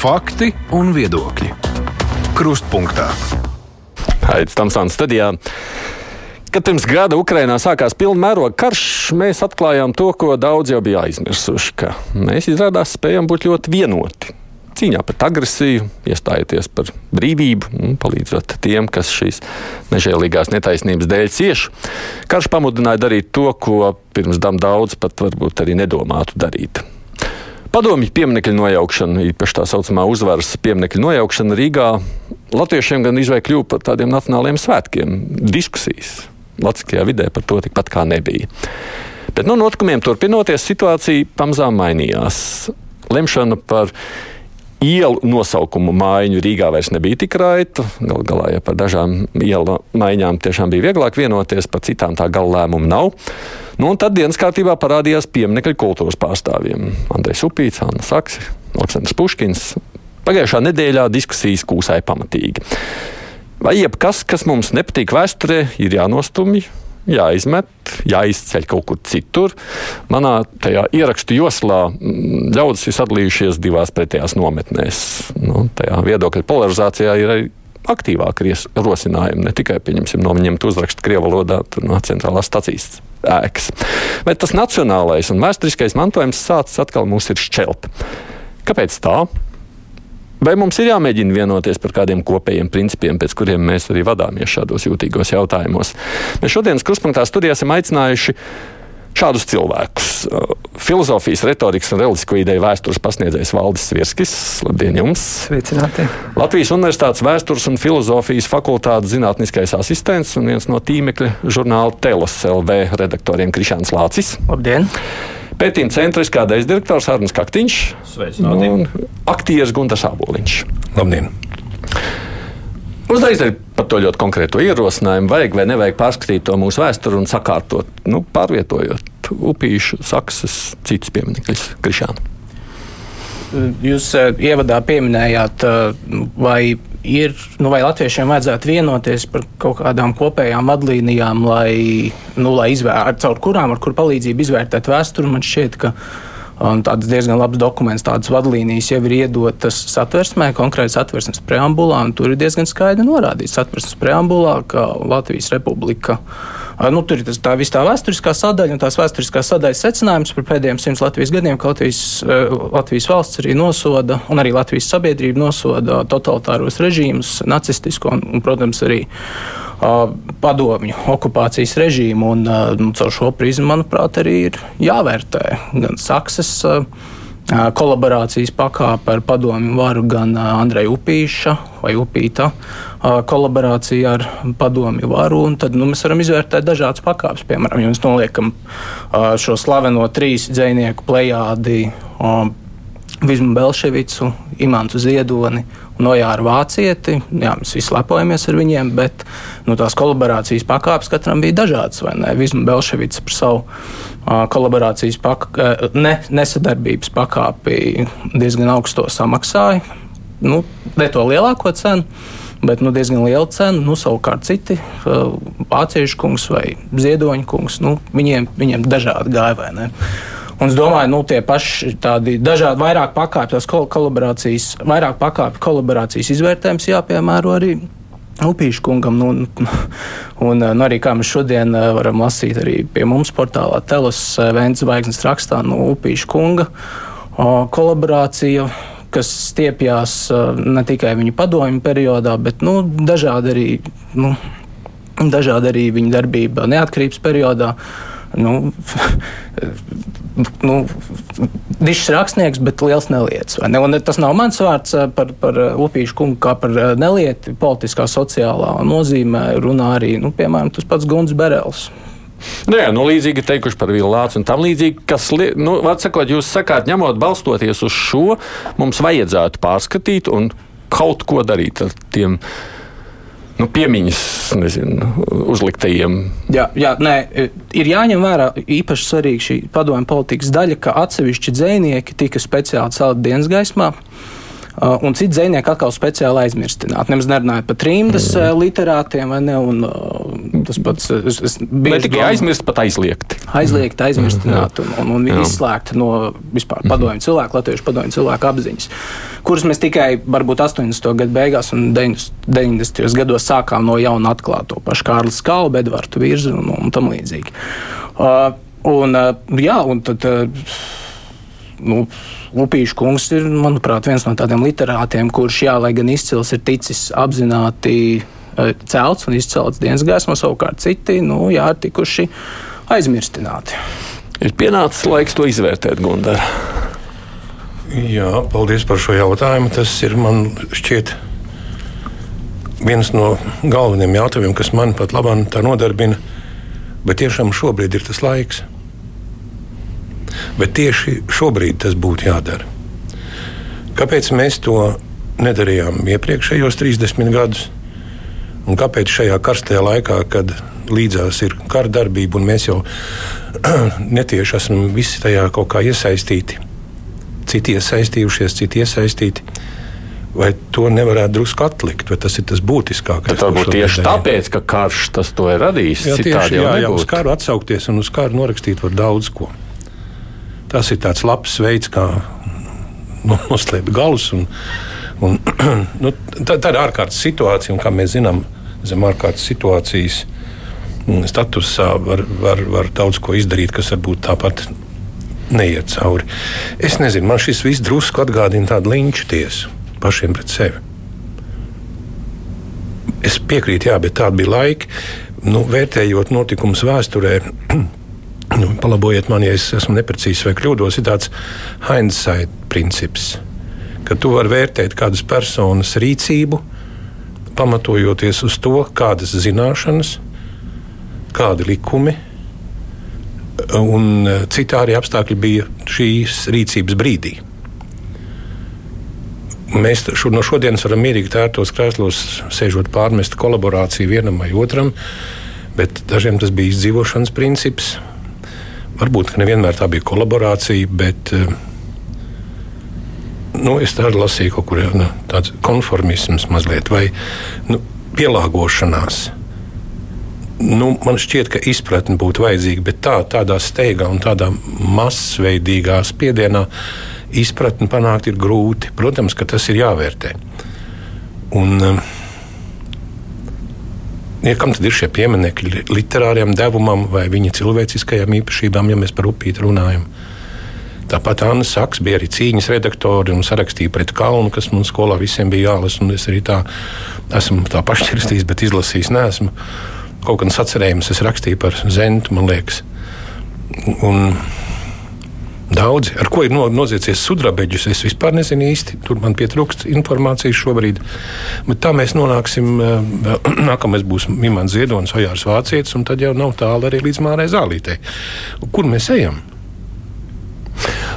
Fakti un viedokļi. Krustpunktā. Aizsmeļamies Tamsānas studijā. Kad pirms gada Ukrainā sākās pilna mēroga karš, mēs atklājām to, ko daudz jau bija aizmirsuši. Mēs izrādās spējam būt ļoti vienoti. Cīņā pret agresiju, iestājoties par brīvību, un palīdzot tiem, kas šīs nežēlīgās netaisnības dēļ cieš. Karš pamudināja darīt to, ko pirms tam daudz pat varbūt arī nedomātu darīt. Padomju pieminiektu nojaukšana, īpaši tā saucamā uzvaras pieminiektu nojaukšana Rīgā, latviešiem gan izvēlēja kļūt par tādiem nacionāliem svētkiem. Diskusijas Latvijā vidē par to tikpat kā nebija. Bet no notikumiem turpinoties, situācija pamazām mainījās. Lemšana par ielu nosaukumu mājiņu Rīgā vairs nebija tik raita. Galu galā, ja par dažām ielu maiņām tiešām bija vieglāk vienoties, par citām tā gala lēmumu nav. Nu, un tad dienas kārtībā parādījās pieminiekļu kultūras pārstāvjiem - Andrejs Upīts, Anna Saks, Aleksandrs Puškins. Pagājušā nedēļā diskusijas kūsāja pamatīgi. Vai jebkas, kas mums nepatīk vēsturē, ir jānostumj, jāizmet, jāizceļ kaut kur citur. Manā tajā ierakstu joslā mm, ļaudis ir sadalījušies divās pretējās nometnēs. Nu, tajā viedokļa polarizācijā ir arī aktīvāki rosinājumi, ne tikai no viņiem uzrakstu krievu valodā no centrālās stacijas ēkas. Bet tas nacionālais un vēsturiskais mantojums sācis atkal mūs ir šķelt. Kāpēc tā? Vai mums ir jāmēģina vienoties par kādiem kopējiem principiem, pēc kuriem mēs arī vadāmies šādos jūtīgos jautājumos? Mēs šodienas kruspunktā studijā esam aicinājuši šādus cilvēkus. Filozofijas, retorikas un reliģisko ideju vēstures pasniedzējs Valdis Svirskis. Labdien jums! Sveicināti! Latvijas Universitātes vēstures un filozofijas fakultātes zinātniskais asistents un viens no tīmekļa žurnāla Telas LV redaktoriem Krišāns Lācis. Labdien! Pētījuma centra izkādais direktors Arnēs Kaktiņš un aktieris Gunārs Aboliņš. Labdien! Uzreiz arī par to ļoti konkrēto ierosinājumu. Vajag vai nevajag pārskatīt to mūsu vēsturi un sakārtot, nu, pārvietojot upīšu, saksas, citas pieminekļus Krišānu. Jūs uh, ievadā pieminējāt, uh, vai, ir, nu, vai latviešiem vajadzētu vienoties par kaut kādām kopējām vadlīnijām, lai, nu, lai izvērtētu, caur kurām, ar kur palīdzību izvērtēt vēsturi. Man šķiet, ka Un tāds diezgan labs dokuments, tādas vadlīnijas jau ir iedotas satversmē, konkrēti satversmes preambulā. Tur ir diezgan skaidri norādīts satversmes preambulā, ka Latvijas republika. Nu, tur ir tas, tā visa tā vēsturiskā sadaļa un tās vēsturiskās sadaļas secinājums par pēdējiem simts Latvijas gadiem, ka Latvijas, Latvijas valsts arī nosoda un arī Latvijas sabiedrība nosoda totalitāros režīmus, nacistisko un, un protams, arī padomju okupācijas režīmu. Un, nu, caur šo prizmu, manuprāt, arī ir jāvērtē gan Saksas kolaborācijas pakāpe ar padomju varu, gan Andreja Upīša vai Upīta kolaborācija ar padomju varu. Tad nu, mēs varam izvērtēt dažādas pakāpes. Piemēram, ja mēs noliekam šo slaveno trīs dzinieku plējādi. Vizmu Belševicu, Imantu Ziedoni un Ojāru Vācieti. Jā, mēs visi lepojamies ar viņiem, bet nu, tās kolaborācijas pakāpes katram bija dažādas. Vizmu Belševics par savu uh, kolaborācijas pakāpi, ne, nesadarbības pakāpi diezgan augsto samaksāja. Nu, ne to lielāko cenu, bet nu, diezgan liela cena. Nu, savukārt citi, uh, vāciešu kungs vai ziedoņa kungs, nu, viņiem, viņiem dažādi gāja. Un es domāju, nu, tie paši tādi dažādi, vairāk pakāpju kolaborācijas, vairāk pakāpju kolaborācijas izvērtējums jāpiemēro arī Upīšu kungam. Nu, un, nu, arī kā mēs šodien eh, varam lasīt arī pie mums portālā Telas eh, Vēncas zvaigznes rakstā nu, Upīšu kunga kolaborācija kas stiepjās eh, ne tikai viņa padomju periodā, bet nu, dažādi arī, nu, dažādi arī viņa darbība neatkarības periodā. Nu, nu, dišs rakstnieks, bet liels nelietis. Ne? Un tas nav mans vārds eh, par, par Upīšu kungu, kā par nelieti politiskā, sociālā nozīmē runā arī, nu, piemēram, tas pats Guns Berels. Nu, jā, nu, līdzīgi teikuši par Vilnācu un tam līdzīgi, kas, nu, sakot, jūs sakāt, ņemot balstoties uz šo, mums vajadzētu pārskatīt un kaut ko darīt ar tiem nu, piemiņas nezinu, uzliktajiem. Jā, jā nē, ir jāņem vērā īpaši svarīga šī padomju politikas daļa, ka atsevišķi dzinieki tika speciāli celti dienas gaismā. Uh, un citi dzinieki atkal speciāli aizmirstināti. Nemaz nerunājot par trījus mm. literātiem, vai ne? Un, uh, tas pats es, es ne tikai aizmirst, bet aizliegt. Aizliegt, aizmirstināt un, un, un izslēgt no vispār padomju cilvēku, latviešu padomju cilvēku apziņas, kuras mēs tikai varbūt 80. gadu beigās un 90. gados sākām no jauna atklāt to pašu Kārlu Skalu, Edvardu Virzu un, un tam līdzīgi. Uh, un, uh, jā, un tad. Uh, nu, Lupīša kungs ir, manuprāt, viens no tādiem literātiem, kurš, jā, lai gan izcils, ir ticis apzināti e, celts un izcelts dienas gaismā, savukārt citi, nu, jā, ir tikuši aizmirstināti. Ir pienācis laiks to izvērtēt, Gundar. Jā, paldies par šo jautājumu. Tas ir man šķiet viens no galvenajiem jautājumiem, kas man pat labāk nodarbina. Bet tiešām šobrīd ir tas laiks. Bet tieši šobrīd tas būtu jādara. Kāpēc mēs to nedarījām iepriekšējos 30 gadus? Un kāpēc šajā karstajā laikā, kad līdzās ir kara darbība, un mēs jau netieši esam visi tajā kaut kā iesaistīti, citi iesaistījušies, citi iesaistīti. Vai to nevarētu drusku atlikt, vai tas ir tas būtiskākais? Tas varbūt tieši tāpēc, ka karš tas to ir radījis. Jā, tieši, jā, jā, uz karu atsaukties un uz karu norakstīt var daudz ko. Tas ir tāds labs veids, kā nu, noslēpt galus. Un, un, nu, tā, tā ir ārkārtas situācija, un kā mēs zinām, zem ārkārtas situācijas mm, statusā var, var, var daudz ko izdarīt, kas varbūt tāpat neiet cauri. Es nezinu, man šis viss drusku atgādina tādu līnču tiesu pašiem pret sevi. Es piekrītu, jā, bet tādi bija laiki, nu, vērtējot notikumus vēsturē. nu, palabojiet man, ja es esmu neprecīzs vai kļūdos, ir tāds hindsight princips, ka tu vari vērtēt kādas personas rīcību, pamatojoties uz to, kādas zināšanas, kādi likumi un citi arī apstākļi bija šīs rīcības brīdī. Mēs šo, no šodienas varam mierīgi tērtos krēslos, sēžot pārmest kolaborāciju vienam vai otram, bet dažiem tas bija izdzīvošanas princips, Varbūt nevienmēr tā bija kolaborācija, bet eh, nu, es tādu lasīju kaut kur nu, tāds konformisms mazliet vai nu, pielāgošanās. Nu, man šķiet, ka izpratne būtu vajadzīga, bet tā, tādā steigā un tādā masveidīgā spiedienā izpratni panākt ir grūti. Protams, ka tas ir jāvērtē. Un, uh, Ja, kam tad ir šie pieminekļi literāriem devumam vai viņa cilvēciskajām īpašībām, ja mēs par upīti runājam? Tāpat Anna Saks bija arī cīņas redaktore un sarakstīja pret kalnu, kas mums skolā visiem bija jālasa. Es arī tā esmu tā pašķirstījis, bet izlasījis neesmu. Kaut kādas atcerējumus es rakstīju par Zentu, man liekas. Un Daudzi, ar ko ir no, noziecies sudrabeģis, es vispār nezinu īsti. Tur man pietrūkst informācijas šobrīd. Bet tā mēs nonāksim. Eh, nākamais būs Mimants Ziedonis, Ojārs Vācietis, un tad jau nav tālu arī līdz Mārai Zālītei. Kur mēs ejam?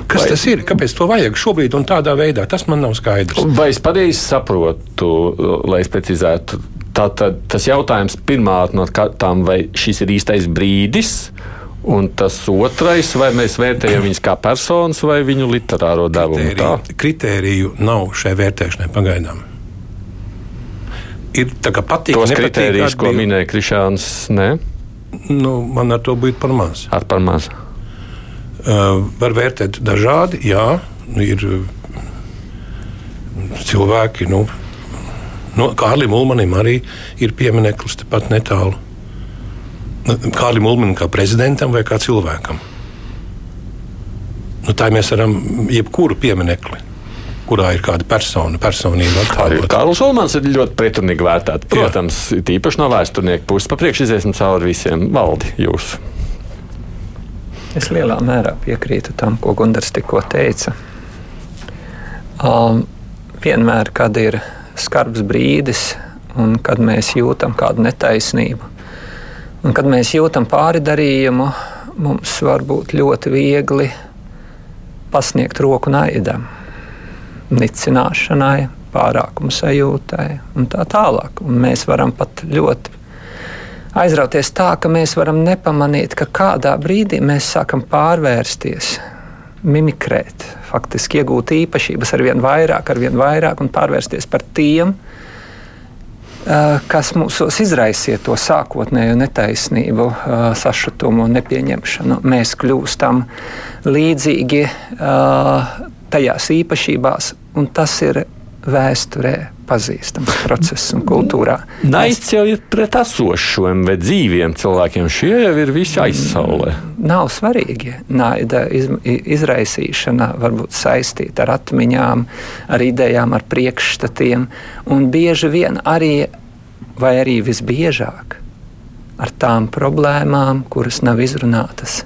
Kas Vai... tas ir? Kāpēc to vajag šobrīd un tādā veidā? Tas man nav skaidrs. Vai es pareizi saprotu, lai es precizētu? Tātad tas jautājums pirmkārt no tām, vai šis ir īstais brīdis, Un tas otrais, vai mēs vērtējam viņus kā personas vai viņu literāro devumu? Kritēriju, kritēriju nav šai vērtēšanai pagaidām. Ir tā kā patīk. Tos kritērijus, ko minēja Krišāns, ne? Nu, man ar to būtu par maz. Ar par maz. Uh, var vērtēt dažādi, jā, ir cilvēki, nu, no Kārlim Ulmanim arī ir piemineklis tepat netālu. Kārlim Ulmanam kā prezidentam vai kā cilvēkam. Nu, tā mēs varam jebkuru pieminekli kurā ir kāda persona, personība. Kārlis Ulmans ir ļoti pretrunīgi vērtēts. Protams, tīpaši no vēsturnieku puses. Papriekš iziesim cauri visiem. Valdi, jūs. Es lielā mērā piekrītu tam, ko Gunārs tikko teica. Um, vienmēr, kad ir skarbs brīdis un kad mēs jūtam kādu netaisnību, Un, kad mēs jūtam pāridarījumu, mums var būt ļoti viegli pasniegt roku naidam, nicināšanai, pārākuma sajūtai un tā tālāk. Un mēs varam pat ļoti aizrauties tā, ka mēs varam nepamanīt, ka kādā brīdī mēs sākam pārvērsties mimikrēt, faktiski iegūt īpašības ar vien vairāk, ar vien vairāk un pārvērsties par tiem, kas mūsos izraisīja to sākotnējo netaisnību, sašutumu un nepieņemšanu. Mēs kļūstam līdzīgi tajās īpašībās, un tas ir vēsturē pazīstams process un kultūrā. Naids jau ir pret esošiem vai dzīviem cilvēkiem. Šie jau ir visi aizsaulē. Nav svarīgi. Naida iz, izraisīšana var būt saistīta ar atmiņām, ar idejām, ar priekšstatiem. Un bieži vien arī, vai arī visbiežāk, ar tām problēmām, kuras nav izrunātas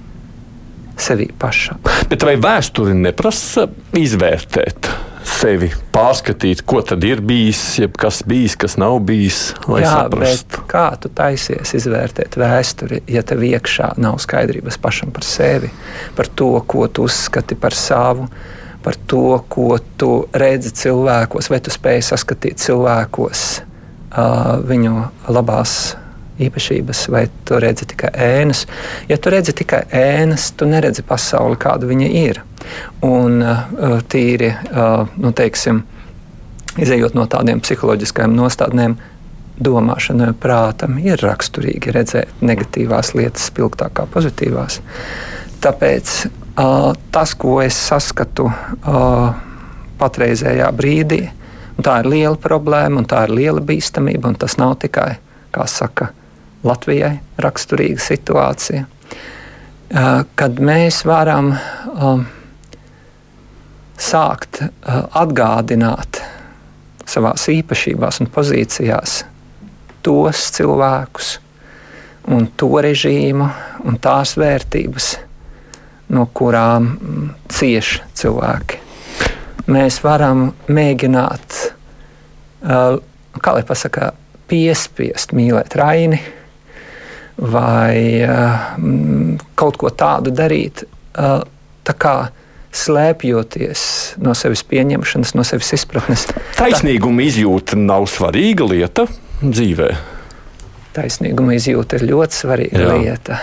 sevī pašam. Bet vai vēsture neprasa izvērtēt? Sevi pārskatīt, ko tad ir bijis, kas bijis, kas nav bijis. Jā, saprastu. kā tu taisies izvērtēt vēsturi, ja tev iekšā nav skaidrības pašam par sevi, par to, ko tu uzskati par savu, par to, ko tu redzi cilvēkos, vai tu spēj saskatīt cilvēkos uh, viņu labās īpašības, vai tu redzi tikai ēnas. Ja tu redzi tikai ēnas, tu neredzi pasauli, kāda viņa ir. Un uh, tīri, uh, nu, teiksim, izējot no tādiem psiholoģiskajiem nostādnēm, domāšanai, prātam ir raksturīgi redzēt negatīvās lietas spilgtāk kā pozitīvās. Tāpēc uh, tas, ko es saskatu uh, patreizējā brīdī, tā ir liela problēma un tā ir liela bīstamība. Tas nav tikai, kā saka, Latvijai raksturīga situācija, kad mēs varam sākt atgādināt savās īpašībās un pozīcijās tos cilvēkus un to režīmu un tās vērtības, no kurām cieš cilvēki. Mēs varam mēģināt, kā lai pasakā, piespiest mīlēt Raini, vai uh, kaut ko tādu darīt, tā kā slēpjoties no sevis pieņemšanas, no sevis izpratnes. Taisnīguma izjūta nav svarīga lieta dzīvē. Taisnīguma izjūta ir ļoti svarīga Jā. lieta,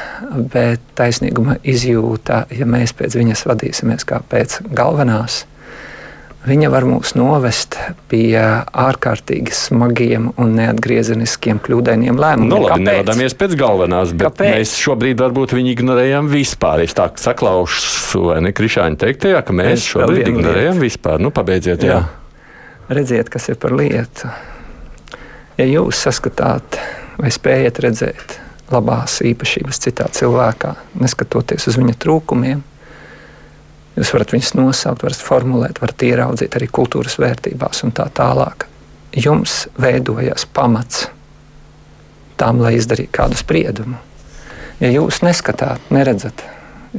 bet taisnīguma izjūta, ja mēs pēc viņas vadīsimies kā pēc galvenās, Viņa var mūs novest pie ārkārtīgi smagiem un neatgriezeniskiem kļūdainiem lēmumiem. Nu, labi, nevadāmies pēc galvenās, bet Kāpēc? mēs šobrīd varbūt viņu ignorējam vispār. Es tā saklaušu, vai ne Krišāņa teiktajā, ka mēs es šobrīd ignorējam lietu. vispār. Nu, pabeidziet, jā. jā. Redziet, kas ir par lietu. Ja jūs saskatāt vai spējat redzēt labās īpašības citā cilvēkā, neskatoties uz viņa trūkumiem, Jūs varat viņus nosaukt, varat formulēt, varat ieraudzīt arī kultūras vērtībās un tā tālāk. Jums veidojas pamats tam, lai izdarītu kādu spriedumu. Ja jūs neskatāt, neredzat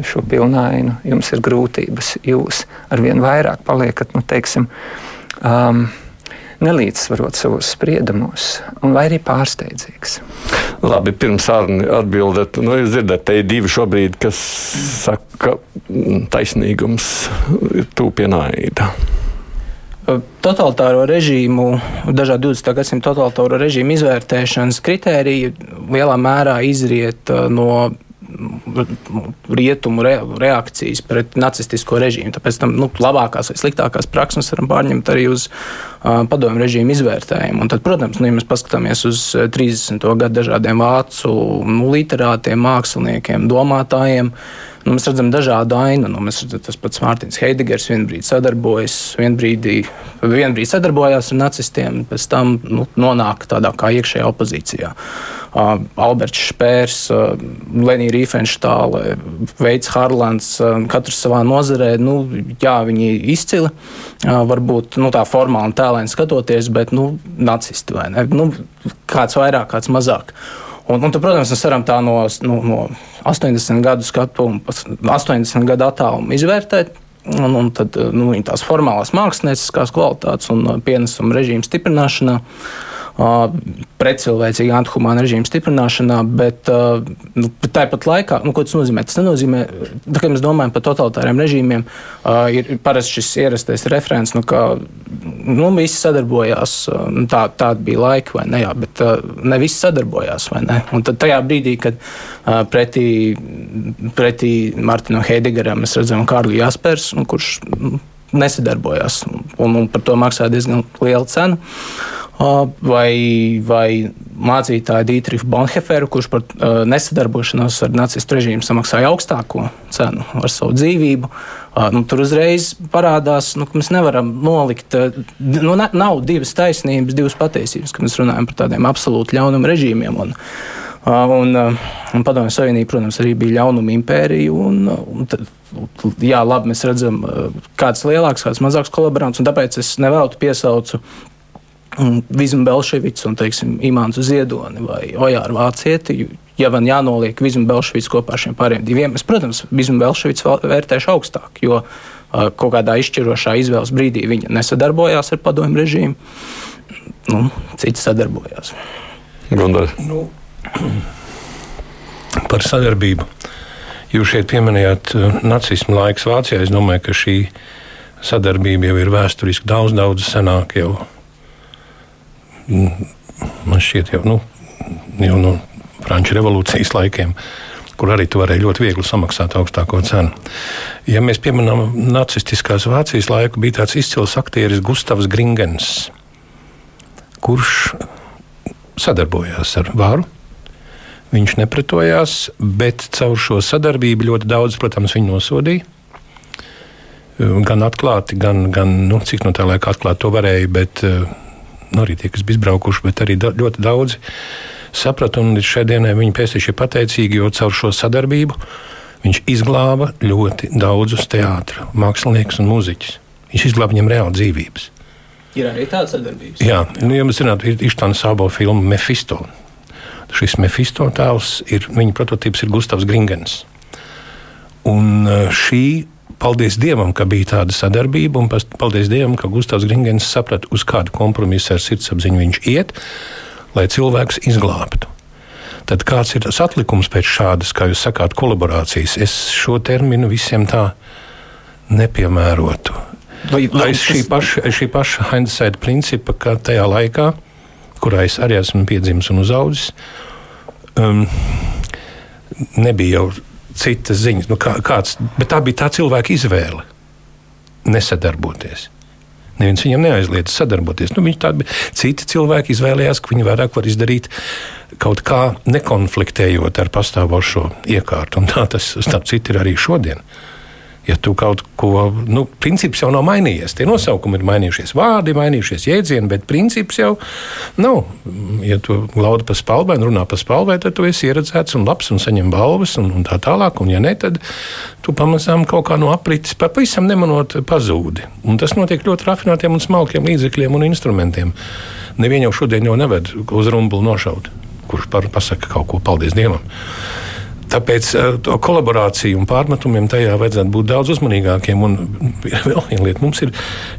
šo pilnainu, jums ir grūtības, jūs arvien vairāk paliekat, nu, teiksim, um, nelīdzsvarot savos spriedumos, vai arī pārsteidzīgs. Labi, pirms atbildēt, nu, jūs dzirdat, te ir divi šobrīd, kas saka, ka mm, taisnīgums ir tūpie naida. Totalitāro režīmu, dažādu 20. gadsimta totalitāro režīmu izvērtēšanas kritērija lielā mērā izriet uh, no rietumu re, reakcijas pret nacistisko režīmu. Tāpēc tam nu, labākās vai sliktākās prakses varam pārņemt arī uz padomu režīmu izvērtējumu. Un tad, protams, nu, ja mēs paskatāmies uz 30. gadu dažādiem vācu nu, literātiem, māksliniekiem, domātājiem, nu, mēs redzam dažādu ainu. Nu, mēs redzam, tas pats Mārtiņš Heidegers vienbrīd sadarbojas, vienbrīdī, vienbrīd sadarbojās ar nacistiem, pēc tam nu, nonāk tādā kā iekšējā opozīcijā. Uh, Alberts Špērs, uh, Lenija Riefenštāle, Veids Harlands, uh, katrs savā nozarē, nu, jā, viņi izcili, uh, varbūt nu, tā formāli un tēlēni skatoties, bet nu, nacisti vai ne? Nu, kāds vairāk, kāds mazāk. Un, un tad, protams, mēs varam tā no, nu, no 80 gadu skatu, 80 gadu attālumu izvērtēt. Un, un tad nu, tās formālās mākslinieckās kvalitātes un pienesuma režīmu stiprināšanā. Pretcilvēcīga antihumāna režīma stiprināšanā, bet nu, tāpat laikā, nu, ko tas nozīmē? Tas nenozīmē, tā, kad mēs domājam par totalitāriem režīmiem, ir parasti šis ierastais referents, nu, ka nu, visi sadarbojās, nu, tā, tāda bija laika, vai ne, jā, bet ne visi sadarbojās, vai ne? Un tad tajā brīdī, kad pretī, pretī Martinam Heidegaram mēs redzam Kārli Jaspers, nu, kurš nu, nesadarbojās un, un par to maksāja diezgan lielu cenu vai, vai mācītāju Dītrichu Bonheferu, kurš par uh, nesadarbošanos ar nacistu režīmu samaksāja augstāko cenu ar savu dzīvību. Uh, nu, tur uzreiz parādās, nu, ka mēs nevaram nolikt, uh, nu, nav divas taisnības, divas patiesības, kad mēs runājam par tādiem absolūti ļaunuma režīmiem. Un, Un, un Padomju Savienība, protams, arī bija ļaunuma impērija. Un, un tad, jā, labi, mēs redzam, kāds ir lielāks, kāds mazāks kolaborants. Tāpēc es nevēlu piesaucu Vizmu Belševicu un, teiksim, Imānu Ziedoni vai Ojāru Vācieti. Ja man jānoliek Vizmu Belševicu kopā ar šiem pārējiem diviem, es, protams, Vizmu Belševicu vērtēšu augstāk, jo uh, kaut kādā izšķirošā izvēles brīdī viņa nesadarbojās ar padomju režīmu, nu, citi sadarbojās. Gondar. Nu, par sadarbību. Jūs šeit pieminējāt nacismu laiks Vācijā. Es domāju, ka šī sadarbība jau ir vēsturiski daudz, daudz senāka jau man šķiet, jau, nu, jau no Frančijas revolūcijas laikiem, kur arī tu varēji ļoti viegli samaksāt augstāko cenu. Ja mēs pieminām nacistiskās Vācijas laiku, bija tāds izcils aktieris Gustavs Gringens, kurš sadarbojās ar varu. Viņš nepretojās, bet caur šo sadarbību ļoti daudz, protams, viņu nosodīja. Gan atklāti, gan, gan nu, cik no tā laika atklāti to varēja, bet uh, nu, arī tie, kas bija izbraukuši, bet arī da, ļoti daudzi saprata, un līdz šai dienai viņi pēcteči ir pateicīgi, jo caur šo sadarbību viņš izglāba ļoti daudzus teātrus, māksliniekus un mūziķus. Viņš izglāba viņiem reāli dzīvības. Ir arī tāda sadarbība. Jā, nu, ja mēs zinām, ir Ištāna Sābo filma Mefisto. Šis Mefisto tēls ir, viņa prototyps ir Gustavs Gringens. Un eh, šī paldies Dievam, ka bija tāda sadarbība, un paldies Dievam, ka Gustavs Gringens saprata, uz kādu kompromisu ar sirdsapziņu viņš iet, lai cilvēks izglābtu. Tad kāds ir tas atlikums pēc šādas, kā jūs sakāt, kolaborācijas? Es šo terminu visiem tā nepiemērotu. Vai, vai aiz šī paša, šī paša hindsight principa, ka tajā laikā, kurā es arī esmu piedzimis un uzaugusi, um, nebija jau citas ziņas. Nu, kā, kāds, bet tā bija tā cilvēka izvēle nesadarboties. Neviens viņam neaizliedz sadarboties. Nu, citi cilvēki izvēlējās, ka viņi vairāk var izdarīt kaut kā nekonfliktējot ar pastāvošo iekārtu. Un tā tas, starp citu, ir arī šodien ja tu kaut ko, nu, princips jau nav mainījies. Tie nosaukumi ir mainījušies, vārdi mainījušies, jēdzieni, bet princips jau nav. Ja tu laudi pa spalvai un runā pa spalvai, tad tu esi ieredzēts un labs un saņem balvas un, un tā tālāk. Un, ja ne, tad tu pamazām kaut kā no aprites pavisam nemanot pazūdi. Un tas notiek ļoti rafinētiem un smalkiem līdzekļiem un instrumentiem. Nevienu jau šodien jau neved uz rumbuli nošaut, kurš par, pasaka kaut ko paldies Dievam. Tāpēc eh, to kolaborāciju un pārmetumiem tajā vajadzētu būt daudz uzmanīgākiem. Un vēl viena lieta, mums ir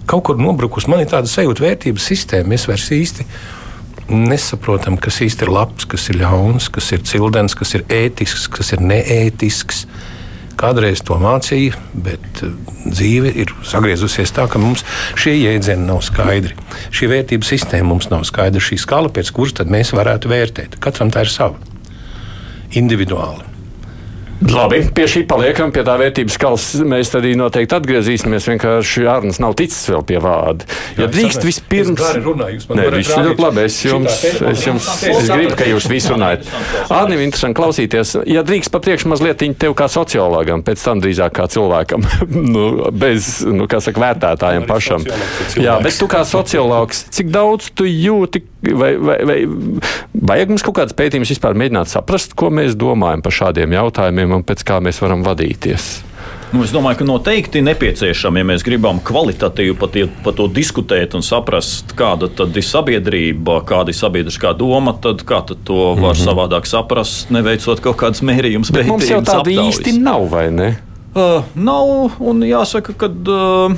kaut kur nobrukusi. Man ir tāda sajūta, vērtības sistēma. Mēs vairs īsti nesaprotam, kas īsti ir labs, kas ir ļauns, kas ir cildens, kas ir ētisks, kas ir neētisks. Kādreiz to mācīja, bet eh, dzīve ir sagriezusies tā, ka mums šie jēdzieni nav skaidri. Šī vērtības sistēma mums nav skaidra. Šī skala, pēc kuras mēs varētu vērtēt, katram tā ir sava, individuāli. Labi, pie šī paliekam, pie tā vērtības skalas mēs arī noteikti atgriezīsimies. Vienkārši Arnēs nav ticis vēl pie vārda. Ja drīkst vispirms. Nē, viss ir ļoti labi. Es jums, es jums, es gribu, ka jūs visi runājat. Arnim, interesanti klausīties. Ja drīkst papriekš mazliet tev kā sociologam, pēc tam drīzāk kā cilvēkam, nu, bez, nu, kā saka, vērtētājiem pašam. Jā, bet tu kā sociologs, cik daudz tu jūti, vai, vai, vai vajag mums kaut kāds pētījums vispār mēģināt saprast, ko mēs domājam par šādiem jautājumiem? un pēc kā mēs varam vadīties? Nu, es domāju, ka noteikti nepieciešami, ja mēs gribam kvalitatīvi par, par to diskutēt un saprast, kāda ir sabiedrība, kāda ir sabiedriskā doma, tad kā tad to var mm -hmm. savādāk saprast, neveicot kaut kādas mērījumus. Mums jau tāda īsti nav, vai ne? Uh, nav, un jāsaka, ka uh,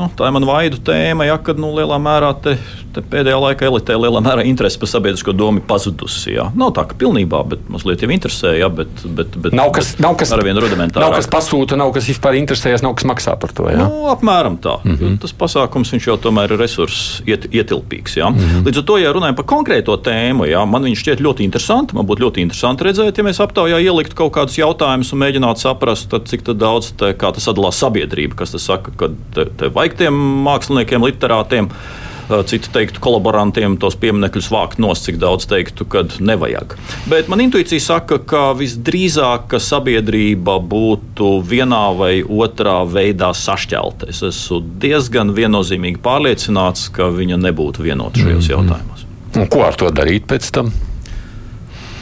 nu, tā ir mana vaidu tēma, ja kad nu, lielā mērā te pēdējā laikā elitē lielā mērā interese par sabiedrisko domu pazudusi. Jā. Nav tā, ka pilnībā, bet mazliet jau interesē, jā, bet, bet, bet nav kas, nav kas. Nav kas pasūta, nav kas vispār interesējas, nav kas maksā par to. Jā. Nu, apmēram tā. Mm -hmm. Tas pasākums jau tomēr ir resurss iet, ietilpīgs. Jā. Mm -hmm. Līdz ar to, ja runājam par konkrēto tēmu, jā, man viņš šķiet ļoti interesanti. Man būtu ļoti interesanti redzēt, ja mēs aptaujā ieliktu kaut kādus jautājumus un mēģinātu saprast, tad, cik tad daudz te, tas atdalās sabiedrība, kas saka, ka te, te vajag tiem māksliniekiem, literātiem Citi teiktu, kolaborantiem tos pieminekļus vākt nost, cik daudz teiktu, ka nevajag. Bet man intuīcija saka, ka visdrīzāk ka sabiedrība būtu vienā vai otrā veidā sašķelta. Es esmu diezgan viennozīmīgi pārliecināts, ka viņa nebūtu vienota šajos mm -hmm. jautājumos. Un ko ar to darīt pēc tam?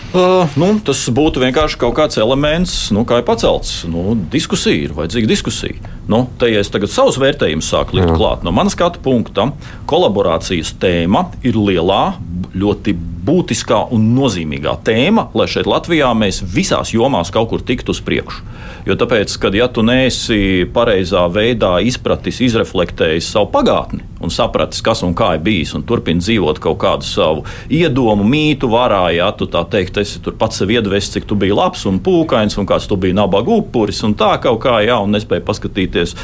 Uh, nu, tas būtu vienkārši kaut kāds elements, nu, kā ir pacelts. Nu, diskusija ir vajadzīga diskusija. Nu, te, ja es tagad savus vērtējumus sāku likt klāt, no manas skatu punkta, kolaborācijas tēma ir lielā, ļoti būtiskā un nozīmīgā tēma, lai šeit Latvijā mēs visās jomās kaut kur tiktu uz priekšu. Jo tāpēc, kad ja tu neesi pareizā veidā izpratis, izreflektējis savu pagātni un sapratis, kas un kā ir bijis, un turpini dzīvot kaut kādu savu iedomu, mītu varā, ja tu tā teikt, esi tur pats sev iedvestis, cik tu biji labs un pūkains, un kāds tu biji nabaga upuris, un tā kaut kā, jā, un nespēja paskatīties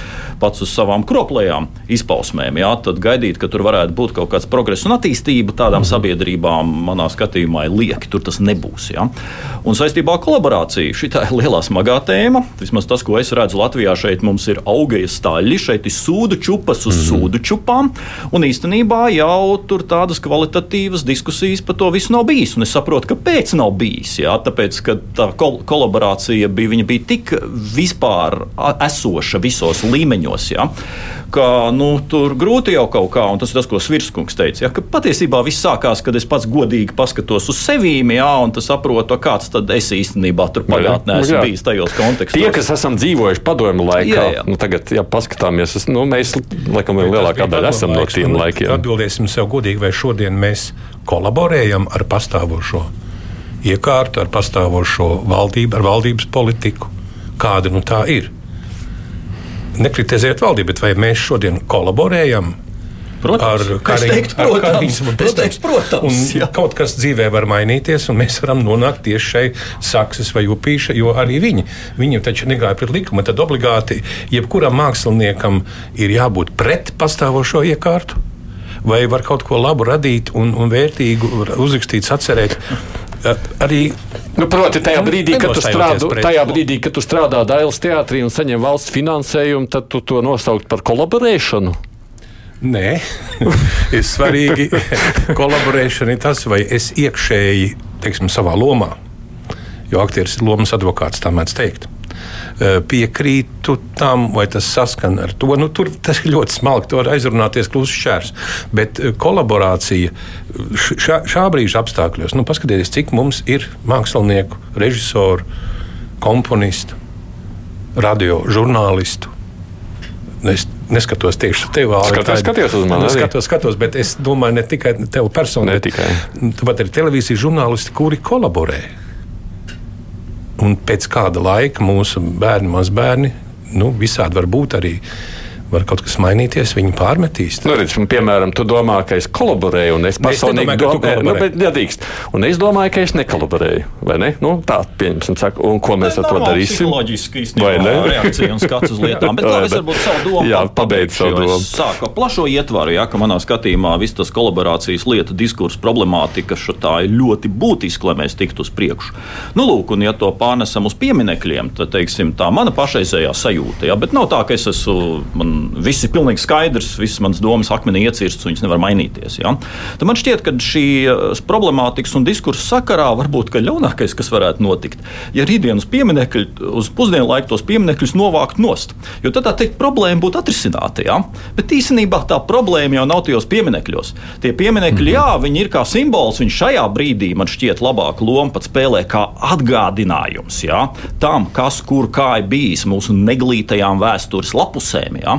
pats uz savām kroplējām izpausmēm, jā, tad gaidīt, ka tur varētu būt kaut kāds progress un attīstība tādām -hmm. sabiedrībām, manā skatījumā, ir lieki, tur tas nebūs. Jā. Un saistībā ar kolaborāciju šī ir lielā smagā tēma. Vismaz tas, ko es redzu Latvijā, šeit mums ir augējas staļļi, šeit ir sūdu čupas uz mm sūdu čupām. Un īstenībā jau tur tādas kvalitatīvas diskusijas par to visu nav bijis. Un es saprotu, kāpēc nav bijis. Jā, tāpēc, ka tā kol kolaborācija bija, bija tik vispār esoša visos līmeņos. Jā, ka nu, tur grūti jau kaut kā, un tas ir tas, ko Svirskungs teica. Jā, patiesībā viss sākās, kad es pats godīgi paskatos uz sevi, jā, un saprotu, kāds tad es īstenībā tur pagātnē esmu bijis tajos kontekstos. Tie, kas esam dzīvojuši padomju laikā, jā, jā. Nu, tagad, ja paskatāmies, es, nu, mēs laikam lielākā daļa esam no tiem laikiem. Atbildēsim sev godīgi, vai šodien mēs kolaborējam ar pastāvošo iekārtu, ar pastāvošo valdību, ar valdības politiku. Kāda nu tā ir? Nekritizēt valdību, bet vai mēs šodien kolaborējam Protams, ar karismu. Protams, protams, protams un kaut kas dzīvē var mainīties, un mēs varam nonākt tieši šai sakses vai upīša, jo arī viņi, viņi taču negāja pret likumu. Tad obligāti jebkuram māksliniekam ir jābūt pret pastāvošo iekārtu. Vai var kaut ko labu radīt un, un vērtīgu uzrakstīt, atcerēt? Arī Nu, proti, tajā brīdī, kad tu, strādu, tajā brīdī, kad tu strādā Dailas teātrī un saņem valsts finansējumu, tad tu to nosaukt par kolaborēšanu. Nē, ir svarīgi kolaborēšana, tas, vai es iekšēji, teiksim, savā lomā, jo aktieris ir lomas advokāts, tā mēdz teikt. Piekrītu tam, vai tas saskan ar to. Nu, tur tas ir ļoti smalki, tur aizrunāties klusi šķērs. Bet kolaborācija šā, šā brīža apstākļos, nu, paskatieties, cik mums ir mākslinieku, režisoru, komponistu, radio žurnālistu. Es neskatos tieši uz tevi. Skatos, skatos uz mani. Skatos, skatos, bet es domāju ne tikai tev personīgi. Tāpat ir televīzijas žurnālisti, kuri kolaborē. Un pēc kāda laika mūsu bērni, mazbērni, nu, visādi var būt arī var kaut kas mainīties, viņi pārmetīs. Nu, redz, piemēram, tu domā, ka es kolaborēju, un es personīgi domāju, nu, bet nedrīkst. Un es domāju, ka es nekolaborēju. Vai ne? Nu, tā, pieņemsim, saka, un ko mēs ar to darīsim? Loģiski, vai ne? Reakcija un skats uz lietām. Bet labi, es varbūt savu domu. Jā, pabeidz savu domu. Sāku plašo ietvaru, jā, ka manā skatījumā viss tas kolaborācijas lieta, diskurss, problemātika, tā ir ļoti būtiska, lai mēs tiktu uz priekšu. Nu, lūk, un ja to pārnesam uz pieminekļiem, tad, teiksim, tā mana pašreizējā sajūta, jā, bet nav tā, ka es esmu, man viss ir pilnīgi skaidrs, visas manas domas akmenī iecirstas, viņas nevar mainīties. Ja? Tad man šķiet, ka šī eh, problemātikas un diskursa sakarā varbūt ļaunākais, kas varētu notikt, ja rītdienas pieminekļi uz pusdienu laiku tos pieminekļus novākt nost. Jo tad tā teikt, problēma būtu atrisināta. Ja? Bet īstenībā tā problēma jau nav tajos pieminekļos. Tie pieminekļi, -hmm. jā, viņi ir kā simbols, viņi šajā brīdī man šķiet labāku lomu pat spēlē kā atgādinājums ja? tam, kas kur kā ir bijis mūsu neglītajām vēstures lapusēm. Ja?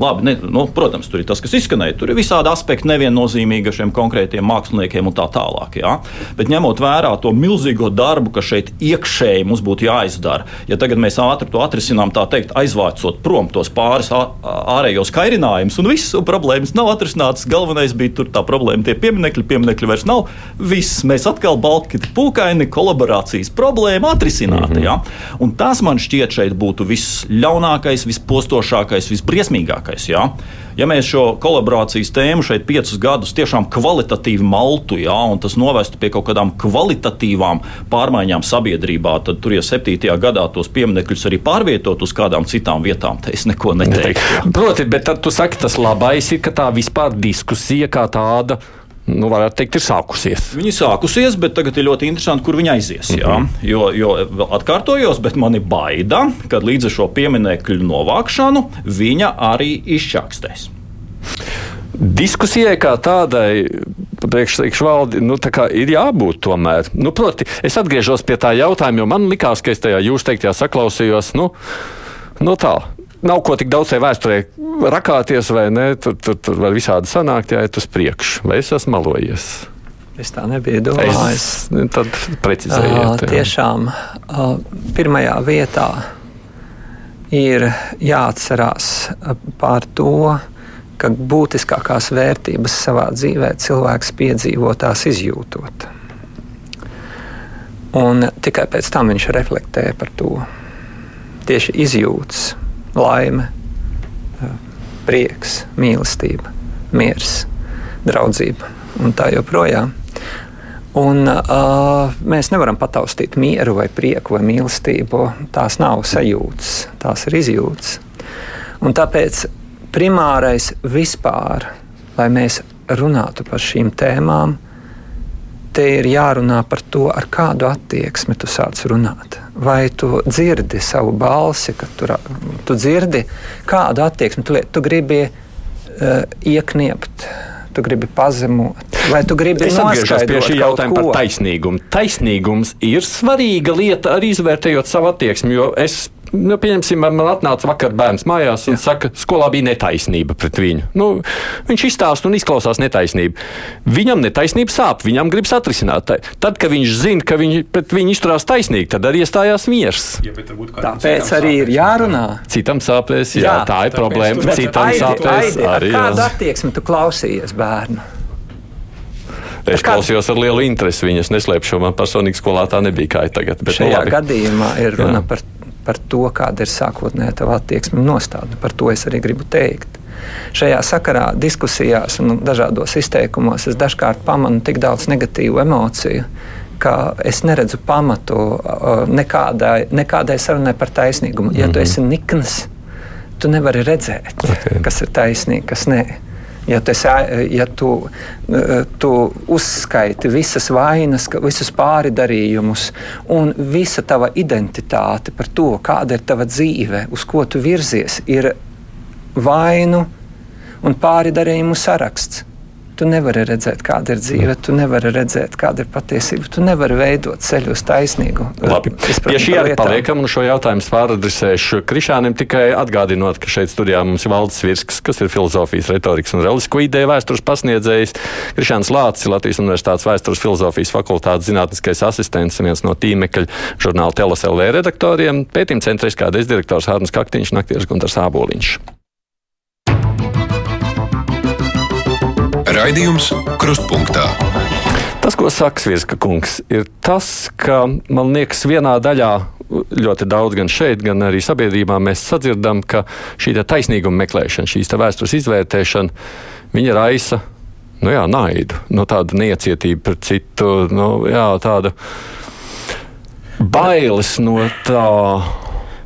Labi, ne, nu, protams, tur ir tas, kas izskanēja. Tur ir visādi aspekti neviennozīmīgi šiem konkrētiem māksliniekiem un tā tālāk. Ja? Bet ņemot vērā to milzīgo darbu, kas šeit iekšēji mums būtu jāizdara, ja tagad mēs ātri to atrisinām, tā teikt, aizvācot prom tos pāris ārējos kairinājumus, un viss problēmas nav atrisinātas. Galvenais bija tur tā problēma, tie pieminekļi, pieminekļi vairs nav. Viss mēs atkal balki pūkaini, kolaborācijas problēma atrisināta. Mm -hmm. ja? Un tas man šķiet šeit būtu visļaunākais, vispostošākais, visbriesmīgākais. Ja? ja mēs šo kolaborācijas tēmu šeit piecus gadus tiešām kvalitatīvi maltu, ja, un tas novestu pie kaut kādām kvalitatīvām pārmaiņām sabiedrībā, tad tur, ja septītajā gadā tos pieminekļus arī pārvietot uz kādām citām vietām, tad es neko neteiktu. Proti, bet tad tu saki, tas labais ir, ka tā vispār diskusija kā tāda nu, varētu teikt, ir sākusies. Viņa sākusies, bet tagad ir ļoti interesanti, kur viņa aizies. Mm -hmm. Jo, jo atkārtojos, bet man ir baida, ka līdz ar šo pieminiektu novākšanu viņa arī izčākstēs. Diskusijai kā tādai priekšvaldi nu, tā ir jābūt tomēr. Nu, proti, es atgriežos pie tā jautājuma, jo man likās, ka es tajā jūs teiktajā saklausījos. Nu, nu tā, nav ko tik daudz vēsturē rakāties, vai ne? Tur, tur, tur var visādi sanākt, ja iet uz priekšu. Vai es esmu malojies? Es tā nebiju domājis. Es, nu, tad precizējiet. Uh, tiešām uh, pirmajā vietā ir jāatcerās par to, ka būtiskākās vērtības savā dzīvē cilvēks piedzīvo tās izjūtot. Un tikai pēc tam viņš reflektē par to. Tieši izjūtas laime, prieks, mīlestība, miers, draudzība un tā joprojām. Un, uh, mēs nevaram pataustīt mieru, vai prieku, vai mīlestību. Tās nav sajūtas, tās ir izjūtas. Un tāpēc primārais vispār, lai mēs runātu par šīm tēmām, te ir jārunā par to, ar kādu attieksmi tu sāc runāt. Vai tu dzirdi savu balsi, kad tu, tu dzirdi, kādu attieksmi tu, tu gribi uh, iekniept. Tu gribi pazemot, vai tu gribi es atgriežos pie šī jautājuma par taisnīgumu. Taisnīgums ir svarīga lieta arī izvērtējot savu attieksmi, jo es nu, pieņemsim, man atnāca vakar bērns mājās un Jā. saka, skolā bija netaisnība pret viņu. Nu, viņš izstāsta un izklausās netaisnību. Viņam netaisnība sāp, viņam gribas atrisināt. Tad, kad viņš zina, ka viņi pret viņu izturās taisnīgi, tad arī iestājās miers. Ja, Tāpēc arī ir jārunā. Citam sāpēs, jā, jā tā ir problēma. Citam aidi, sāpēs aidi, arī. Kādu attieksmi tu klausījies bērnu? Es kā... klausījos ar lielu interesi. Viņas neslēpšu, man personīgi skolā tā nebija kā tagad. Bet, Šajā nu, gadījumā ir runa Jā. par par to, kāda ir sākotnējā tava attieksme un nostāda. Par to es arī gribu teikt. Šajā sakarā, diskusijās un dažādos izteikumos es dažkārt pamanu tik daudz negatīvu emociju, ka es neredzu pamatu nekādai, nekādai sarunai par taisnīgumu. Ja tu mhm. esi nikns, tu nevari redzēt, okay. kas ir taisnīgi, kas nē. Ja, tas, ja tu, tu uzskaiti visas vainas, visus pāridarījumus un visa tava identitāte par to, kāda ir tava dzīve, uz ko tu virzies, ir vainu un pāridarījumu saraksts. Tu nevari redzēt, kāda ir dzīve, tu nevari redzēt, kāda ir patiesība. Tu nevari veidot ceļu uz taisnīgu. Labi. Pie šī arī paliekam, un šo jautājumu pāradresēšu Krišānam tikai atgādinot, ka šeit studijā mums ir Valdis Virsks, kas ir filozofijas, retorikas un reliģisko ideju vēstures pasniedzējs. Krišāns Lācis, Latvijas Universitātes vēstures filozofijas fakultātes zinātniskais asistents, viens no tīmekļa žurnāla Telas LV redaktoriem, pētījuma centra izkādes direktors Hārnas Kaktiņš, Naktieris Gunārs Āboliņš. Raidījums Krustpunktā. Tas, ko saka Svirska kungs, ir tas, ka man liekas, vienā daļā ļoti daudz gan šeit, gan arī sabiedrībā mēs sadzirdam, ka šī taisnīguma meklēšana, šīs vēstures izvērtēšana, viņa raisa nu jā, naidu, no tāda necietība pret citu, nu, jā, tāda bailes no tā.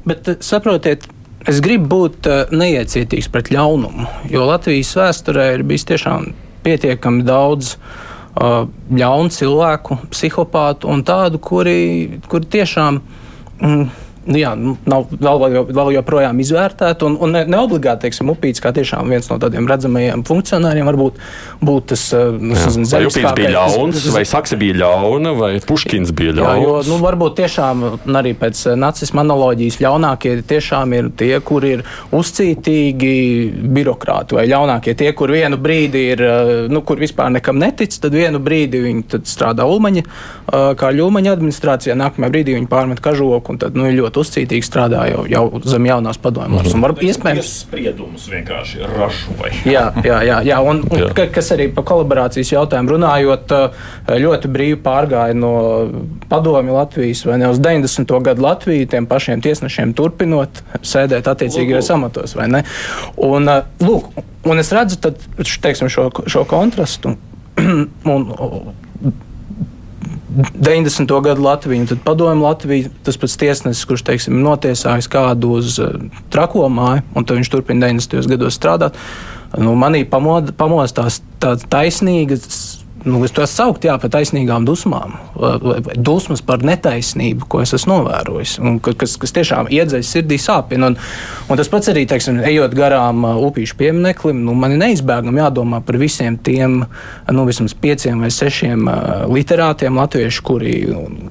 Bet saprotiet, es gribu būt neiecietīgs pret ļaunumu, jo Latvijas vēsturē ir bijis tiešām pietiekami daudz uh, ļaunu cilvēku, psihopātu un tādu, kuri, kuri tiešām mm, jā, nu, nav vēl, vēl joprojām izvērtēta. Un, un ne, ne obligāti, teiksim, upīts kā tiešām viens no tādiem redzamajiem funkcionāriem varbūt būt tas nu, nezinu, vai upīts bija ļauns, vai saksa bija ļauna, vai puškins bija ļauns. Jā, jo, nu, varbūt tiešām arī pēc nacisma analoģijas ļaunākie tiešām ir tie, kur ir uzcītīgi birokrāti, vai ļaunākie tie, kur vienu brīdi ir, nu, kur vispār nekam netic, tad vienu brīdi viņi strādā Ulmaņa, kā ļumaņa administrācijā, nākamajā brīdī viņi pārmet kažoku un tad nu, ļoti ļoti uzcītīgi strādā jau, jau zem jaunās padomjas. Mm -hmm. Varbūt iespējams spriedumus vienkārši ražoja. jā, jā, jā, jā. Un, un jā. kas arī par kolaborācijas jautājumu runājot, ļoti brīvi pārgāja no padomju Latvijas vai ne uz 90. gadu Latviju, tiem pašiem tiesnešiem turpinot sēdēt attiecīgajos amatos. Un, lūk, un es redzu tad, teiksim, šo, šo kontrastu. un, 90. gadu Latviju, tad padomju Latviju, tas pats tiesnesis, kurš teiksim, notiesājis kādu uz uh, trako māju, un tad viņš turpina 90. gados strādāt. Nu, manī pamostās tāds taisnīgs nu, es to saukt jā, par taisnīgām dusmām, dusmas par netaisnību, ko es esmu novērojis, un kas, kas tiešām iedzeļas sirdī sāpina. Un, un tas pats arī, teiksim, ejot garām uh, upīšu piemineklim, nu, man ir neizbēgami jādomā par visiem tiem, nu, vismaz pieciem vai sešiem uh, literātiem latviešu, kuri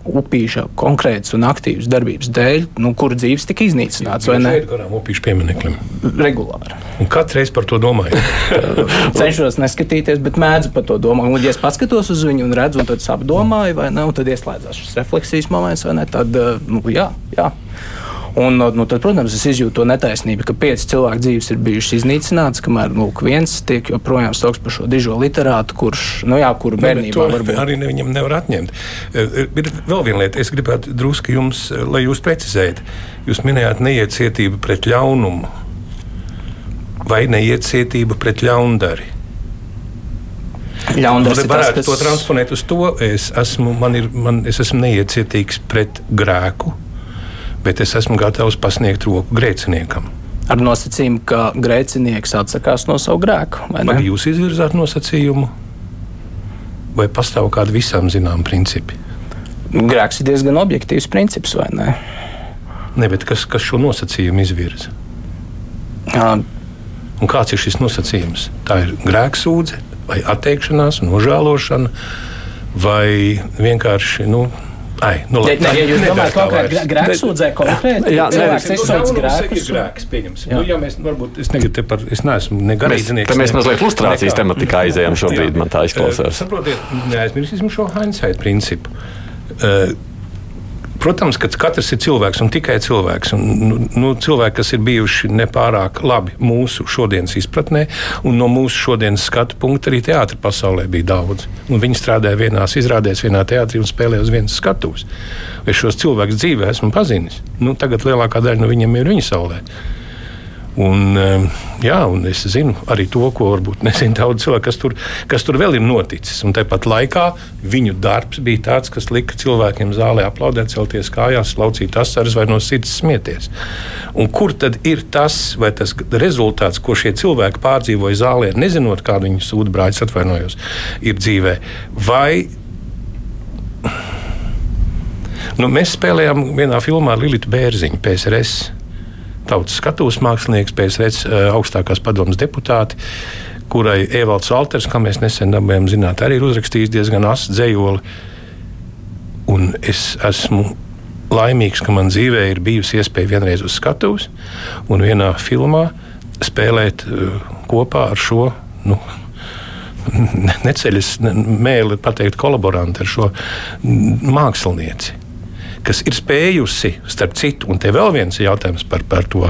upīša konkrētas un aktīvas darbības dēļ, nu, kuru dzīves tika iznīcināts. Vai ne? Garām upīšu piemineklim. Regulāri. Un katru reizi par to domāju. Cenšos neskatīties, bet mēdzu par to domāt. Un, ja es paskatos uz viņu un redzu, un tad apdomāju, vai ne, un tad ieslēdzās šis refleksijas moments, vai ne, tad, eh, nu, jā, jā. Un, nu, tad, protams, es izjūtu to netaisnību, ka pieci cilvēku dzīves ir bijušas iznīcinātas, kamēr nu, viens tiek joprojām saukts par šo dižo literātu, kurš, nu jā, kuru bērnībā ne, varbūt arī ne, viņam nevar atņemt. Eh, eh, ir vēl viena lieta, es gribētu drusku jums, lai jūs precizējat. Jūs minējāt neiecietību pret ļaunumu vai neiecietību pret ļaundari. Ļaundars varētu tas, kas... to transponēt uz to. Es esmu, man ir, man, es esmu neiecietīgs pret grēku, bet es esmu gatavs pasniegt roku grēciniekam. Ar nosacījumu, ka grēcinieks atsakās no savu grēku. Vai, jūs izvirzāt nosacījumu, vai pastāv kādi visām zinām principi? Grēks ir diezgan objektīvs princips, vai ne? Ne, bet kas, kas šo nosacījumu izvirza? Jā. Un kāds ir šis nosacījums? Tā ir grēksūdzība vai atteikšanās, nožēlošana, vai vienkārši. Nu, Ai, nu, labi, ja, ja jūs domājat, ka konkrēti grēksūdzē konkrēti, jā, cilvēks izsūdz grēkus. Ir grēks, pieņemsim. Nu, ja mēs, varbūt, es negribu te par, es neesmu ne garīdzinieks. Mēs, mēs mazliet lustrācijas tematikā aizējām šobrīd, man tā izklausās. Saprotiet, neaizmirsīsim šo hindsight principu. Uh, Protams, ka katrs ir cilvēks un tikai cilvēks. Un, nu, nu, cilvēki, kas ir bijuši nepārāk labi mūsu šodienas izpratnē, un no mūsu šodienas skatu punkta arī teātris pasaulē bija daudz. Un viņi strādāja vienās izrādēs, vienā teātrī un spēlēja uz vienas skatuves. Es šos cilvēkus dzīvē esmu pazinis. Nu, tagad lielākā daļa no viņiem ir viņa saulē. Un, ehm, jā, un es zinu arī to, ko varbūt nezinu daudz cilvēku, kas tur, kas tur vēl ir noticis. Un tāpat laikā viņu darbs bija tāds, kas lika cilvēkiem zālē aplaudēt, celties kājās, laucīt asaras vai no sirds smieties. Un kur tad ir tas, vai tas rezultāts, ko šie cilvēki pārdzīvoja zālē, nezinot, kādu viņu sūdu brāļus atvainojos, ir dzīvē? Vai nu, mēs spēlējām vienā filmā ar Lilitu Bērziņu, PSRS tautas skatuves mākslinieks, pēc eh, augstākās padomas deputāti kurai Evalds Alters, kā mēs nesen dabūjām zināt, arī ir uzrakstījis diezgan asu dzējoli. Un es esmu laimīgs, ka man dzīvē ir bijusi iespēja vienreiz uz skatuves un vienā filmā spēlēt uh, kopā ar šo. Nu, Neceļas mēli pateikt, kolaboranti ar šo mākslinieci kas ir spējusi, starp citu, un te vēl viens jautājums par, par to,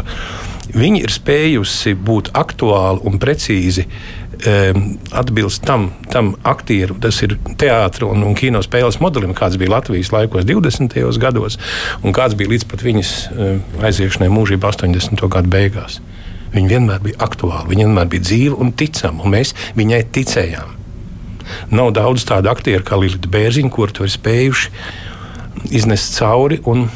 viņi ir spējusi būt aktuāli un precīzi um, atbilst tam, tam aktieru, tas ir teātris un, un kino spēles modelim, kāds bija Latvijas laikos 20. gados, un kāds bija līdz pat viņas um, aiziešanai mūžībā 80. gadu beigās. Viņa vienmēr bija aktuāla, viņa vienmēr bija dzīva un ticama, un mēs viņai ticējām. Nav daudz tādu aktieru kā Līta Bērziņa, kuri to ir spējuši iznest cauri un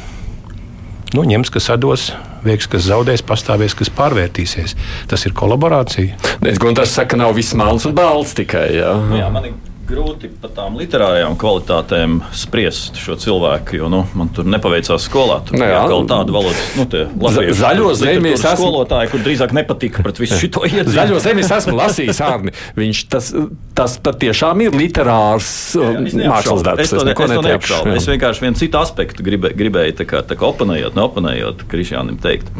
nu, ņems, kas atdos. Veiks, kas zaudēs, pastāvēs, kas pārvērtīsies. Tas ir kolaborācija. Domāju, tas saka, nav viss melns un balts tikai. Jā, jā man grūti par tām literārajām kvalitātēm spriest šo cilvēku, jo nu, man tur nepaveicās skolā. Tur bija kaut tāda valoda, nu, latviešu zaļo zemi es esmu- skolotāji, kur drīzāk nepatika pret visu šo iedzīvotāju. Zaļo zemi es esmu lasījis, Arni. Viņš tas, tas patiešām ir literārs Es mākslas darbs. Es to, es to neteikšu. Es vienkārši vienu citu aspektu gribēju, gribēju tā kā, tā kā oponējot, neoponējot Krišjānam teikt.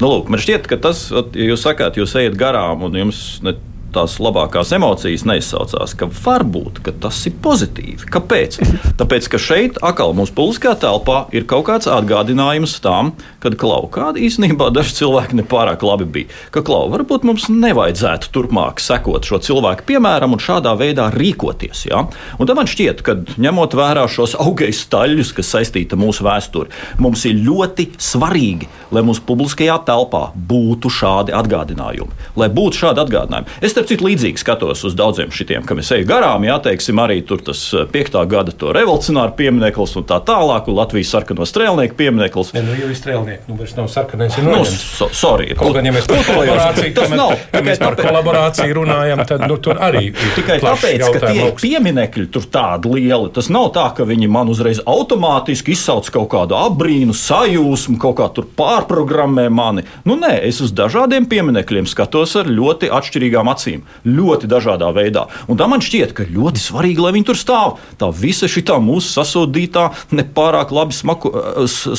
Nu, lūk, man šķiet, ka tas, ja jūs sakāt, jūs ejat garām un jums ne, tās labākās emocijas neizsaucās, ka varbūt ka tas ir pozitīvi. Kāpēc? Tāpēc, ka šeit, atkal mūsu publiskajā telpā, ir kaut kāds atgādinājums tam, kad klau, kāda īstenībā daži cilvēki nepārāk labi bija. Ka klau, varbūt mums nevajadzētu turpmāk sekot šo cilvēku piemēram un šādā veidā rīkoties. Ja? Un tad man šķiet, ka ņemot vērā šos augļus staļļus, kas saistīti ar mūsu vēsturi, mums ir ļoti svarīgi, lai mūsu publiskajā telpā būtu šādi atgādinājumi. Lai būtu šādi atgādinājumi. Es starp citu līdzīgi skatos uz daudziem šitiem, kam es eju garām, jā, teiksim, arī tur tas eh, piektā gada to revolucionāru piemineklis un tā tālāk, un Latvijas sarkano strēlnieku piemineklis. Ne, nu, jau ir strēlnieki, nu vairs nav sarkanais. ir Nu, so, sorry, Kaut gan, ja mēs par kolaborāciju, tas nav. ja mēs par kolaborāciju runājam, tad nu, tur arī ir Tikai tāpēc, ka tie augsts. pieminekļi tur tādi lieli. Tas nav tā, ka viņi man uzreiz automātiski izsauc kaut kādu abrīnu, sajūsmu, kaut kā tur pārprogrammē mani. Nu, nē, es uz dažādiem pieminekļiem skatos ar ļoti atšķirīgām acīm, ļoti dažādā veidā. Un tā man šķiet, ka ļoti svarīgi, lai viņi tur stāv. Tā visa šī mūsu sasodītā, nepārāk labi smaku,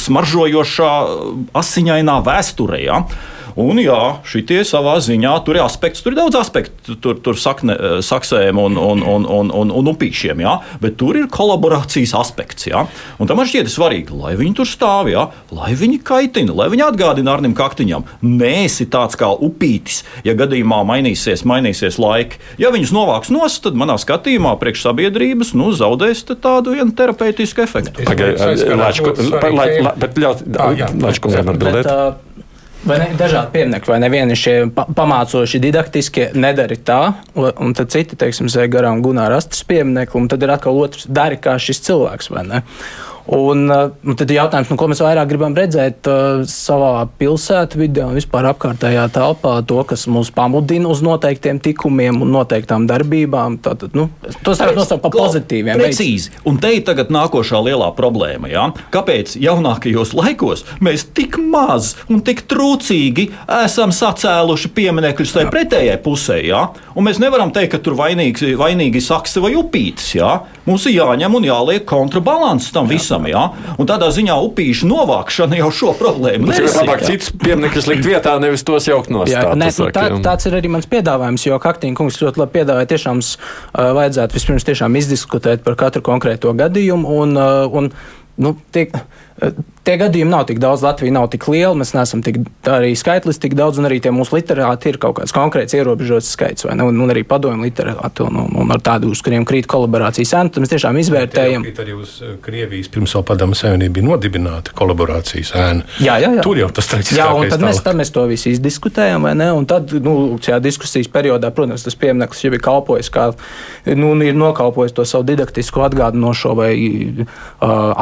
smaržojošā, asiņainā vēsturē. Ja? Un, jā, šitie savā ziņā tur ir aspekts, tur ir daudz aspektu, tur, tur sakne, eh, saksēm un, un, un, un, un, un upīšiem, jā, bet tur ir kolaborācijas aspekts. Jā. Un tam man šķiet svarīgi, lai viņi tur stāv, jā, lai viņi kaitina, lai viņi atgādina Arnim Kaktiņam, nē, esi tāds kā upītis, ja gadījumā mainīsies, mainīsies laiki. Ja viņus novāks nost, tad manā skatījumā priekš sabiedrības nu, zaudēs te tādu vienu terapeitisku efektu. Pagaidiet, Lāčku- Svarīgi lai- tēma. lai- bet ļaut Ah, atbildēt. Vai ne, dažādi pieminekļi, vai nevieni šie pa pamācoši, didaktiskie nedara tā, un, tad citi, teiksim, zēg garām Gunārs Rastas pieminekli, un tad ir atkal otrs, dari kā šis cilvēks, vai ne? Un, uh, un tad ir jautājums, nu, ko mēs vairāk gribam redzēt uh, savā pilsētvidē un vispār apkārtējā telpā, to, kas mūs pamudina uz noteiktiem tikumiem un noteiktām darbībām. Tātad, nu, tos varam nosaukt par pozitīviem. Precīzi. Un te ir tagad nākošā lielā problēma. Ja? Kāpēc jaunākajos laikos mēs tik maz un tik trūcīgi esam sacēluši pieminekļus tai pretējai pusē? Ja? Un mēs nevaram teikt, ka tur vainīgs, vainīgi sakse vai upītis. Ja? Mums ir jāņem un jāliek kontrabalans tam visam. Ja? Un tādā ziņā upīšu novākšana jau šo problēmu Tas ir nerisina, labāk ja? cits piemineklis likt vietā, nevis tos jaukt no Jā, nē, nu, tā, tāds ir arī mans piedāvājums, jo Kaktīna kungs ļoti labi piedāvāja. Tiešām uh, vajadzētu vispirms tiešām izdiskutēt par katru konkrēto gadījumu. Un, uh, un, nu, tie, uh, tie gadījumi nav tik daudz, Latvija nav tik liela, mēs neesam tik, arī skaitlis tik daudz, un arī tie mūsu literāti ir kaut kāds konkrēts ierobežots skaits, vai ne? Un, un arī padomju literāti, un, un, un ar tādu, uz kuriem krīt kolaborācijas cenu, tad mēs tiešām izvērtējam. Tie arī uz eh, Krievijas pirms vēl padomu savienība bija nodibināta kolaborācijas ēna. Jā, jā, jā. Tur jau tas tāds Jā, un tad mēs, tad mēs to visu izdiskutējām, vai ne? Un tad, nu, šajā diskusijas periodā, protams, tas piemineklis jau ir kalpojis, kā, nu, ir nokalpojis to savu didaktisko atgādinošo vai uh,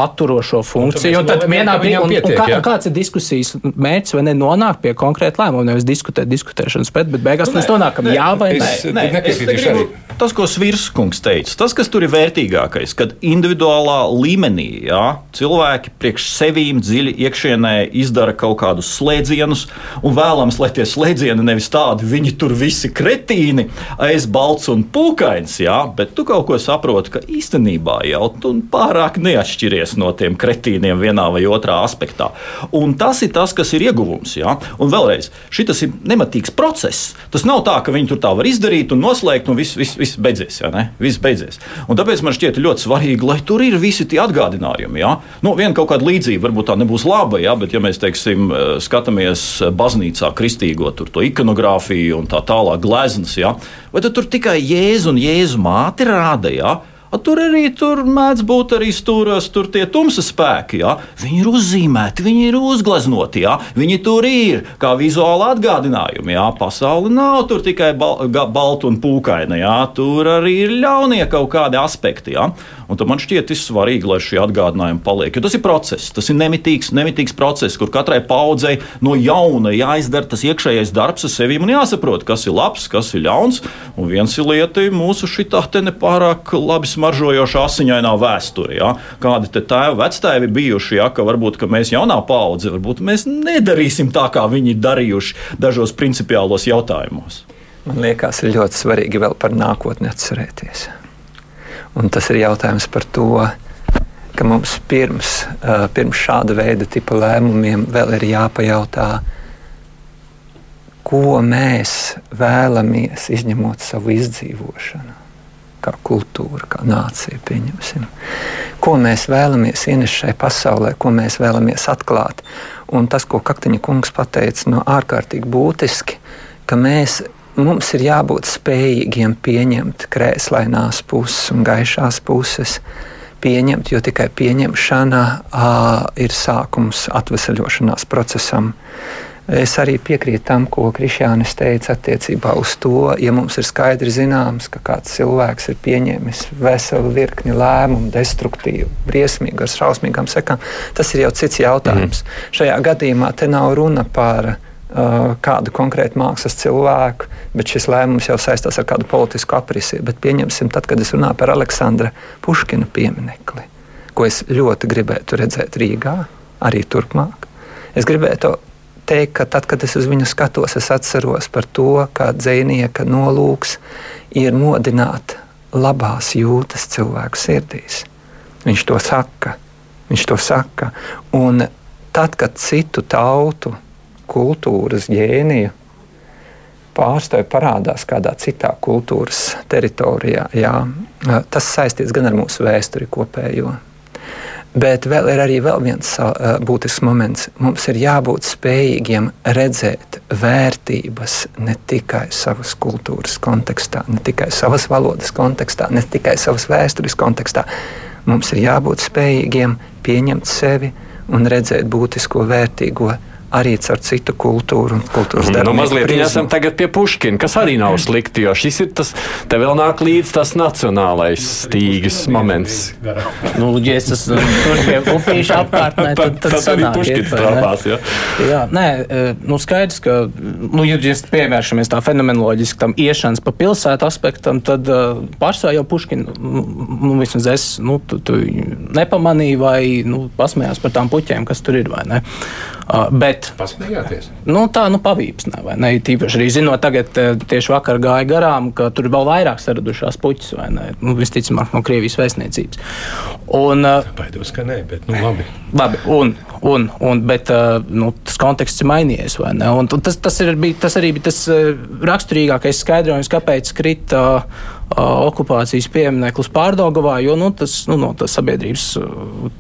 atturošo funkciju. Tad vienā brīdī, kā, jā? kāds ir diskusijas mērķis, vai ne nonākt pie konkrēta lēmuma, nevis diskutēt, diskutēšanas pēc, bet beigās mēs nonākam jā vai nē. es- Nē, Nē, es nekritīšu gribu- Tas, ko Svirskungs teica, tas, kas tur ir vērtīgākais, kad individuālā līmenī jā, cilvēki priekš sevīm dziļi iekšienē izdara kaut kādus slēdzienus, un vēlams, lai tie slēdzieni nevis tādi, viņi tur visi kretīni, aiz balts un pūkains, jā, bet tu kaut ko saproti, ka īstenībā jau tu pārāk neatšķiries no tiem kretīniem vienā vai otrā aspektā. Un tas ir tas, kas ir ieguvums. Jā. Un vēlreiz, šis ir nematīgs process. Tas nav tā, ka viņi tur tā var izdarīt un noslēgt, un viss, viss, viss beidzies. Ne? viss beidzies. Un tāpēc man šķiet ļoti svarīgi, lai tur ir visi tie atgādinājumi. Jā. Nu, viena kaut kāda līdzība varbūt tā nebūs laba, jā, bet ja mēs teiksim, eh, skatāmies baznīcā kristīgo ikonogrāfiju un tā tālāk gleznas, jā, vai tad tur tikai Jēzu un Jēzu māti rāda? Jā? Tur arī tur mēdz būt arī stūros, tur tie tumsa spēki. Ja? Viņi ir uzzīmēti, viņi ir uzgleznoti, ja? viņi tur ir kā vizuāli atgādinājumi. Ja? Pasaule nav tur tikai bal balta un pūkaina, ja? tur arī ir ļaunie kaut kādi aspekti. Ja? Un man šķiet, ir svarīgi, lai šie atgādinājumi paliek. Jo tas ir process, tas ir nemitīgs, nemitīgs process, kur katrai paudzei no jauna jāizdara tas iekšējais darbs ar sevi un jāsaprot, kas ir labs, kas ir ļauns. Un viens ir lieta mūsu šī tā nepārāk labi smaržojoša asiņainā vēsture. Ja? Kādi te tēvi, vectēvi bijuši, ja? ka varbūt ka mēs jaunā paudze, varbūt mēs nedarīsim tā, kā viņi darījuši dažos principiālos jautājumos. Man liekas, ir ļoti svarīgi vēl par nākotni atcerēties. Un tas ir jautājums par to, ka mums pirms, pirms šāda veida tipa lēmumiem vēl ir jāpajautā, ko mēs vēlamies izņemot savu izdzīvošanu. Kā kultūra, kā nācija, pieņemsim. Ko mēs vēlamies ienest šai pasaulē, ko mēs vēlamies atklāt. Un tas, ko Kaktiņa kungs pateica, no ārkārtīgi būtiski, ka mēs mums ir jābūt spējīgiem pieņemt krēslainās puses un gaišās puses. Pieņemt, jo tikai pieņemšana uh, ir sākums atvesaļošanās procesam. Es arī piekrītu tam, ko Krišjānis teica attiecībā uz to, ja mums ir skaidri zināms, ka kāds cilvēks ir pieņēmis veselu virkni lēmumu, destruktīvu, briesmīgu, ar šausmīgām sekām. Tas ir jau cits jautājums. Mm. Šajā gadījumā te nav runa par Uh, kādu konkrētu mākslas cilvēku, bet šis lēmums jau saistās ar kādu politisku aprisi. Bet pieņemsim, tad, kad es runāju par Aleksandra Puškina pieminekli, ko es ļoti gribētu redzēt Rīgā, arī turpmāk. Es gribētu teikt, ka tad, kad es uz viņu skatos, es atceros par to, ka dzinieka nolūks ir modināt labās jūtas cilvēku sirdīs. Viņš to saka. Viņš to saka. Un tad, kad citu tautu kultūras ģēnija pārstāvja parādās kādā citā kultūras teritorijā. Jā. Tas saistīts gan ar mūsu vēsturi kopējo. Bet vēl ir arī vēl viens būtisks moments. Mums ir jābūt spējīgiem redzēt vērtības ne tikai savas kultūras kontekstā, ne tikai savas valodas kontekstā, ne tikai savas vēstures kontekstā. Mums ir jābūt spējīgiem pieņemt sevi un redzēt būtisko vērtīgo arī caur citu kultūru un kultūras darbu. Nu, mazliet esam tagad pie Puškina, kas arī nav slikti, jo šis ir tas, te vēl nāk līdz tas nacionālais stīgas moments. Nu, ja es esmu tur pie upīša apkārtnē, tad, tad, tad sanāk, Puškins strāpās, jā. Jā, nē, e, nu skaidrs, ka, nu, ja mēs pievēršamies tā fenomenoloģiski tam iešanas pa pilsētu aspektam, tad uh, pārsvarā jau Puškina, nu, nu, vismaz es, nu, tu, tu nepamanīju vai, nu, pasmējās par tām puķēm, kas tur ir, vai ne? Bet, Pasmējāties? Nu, tā, nu, pavīpsnē, vai ne? Tīpaši arī zinot, tagad tieši vakar gāja garām, ka tur vēl vairāk saradušās puķis, vai ne? Nu, visticamāk, no Krievijas vēstniecības. Un, uh, Baidos, ka nē, bet, nu, labi. Labi, un, un, un, bet uh, nu, tas konteksts ir mainījies, vai ne? Un tas, tas, ir, tas arī bija tas raksturīgākais skaidrojums, kāpēc krita. Uh, okupācijas piemineklis Pārdagavā, jo nu, tas nu, no tas sabiedrības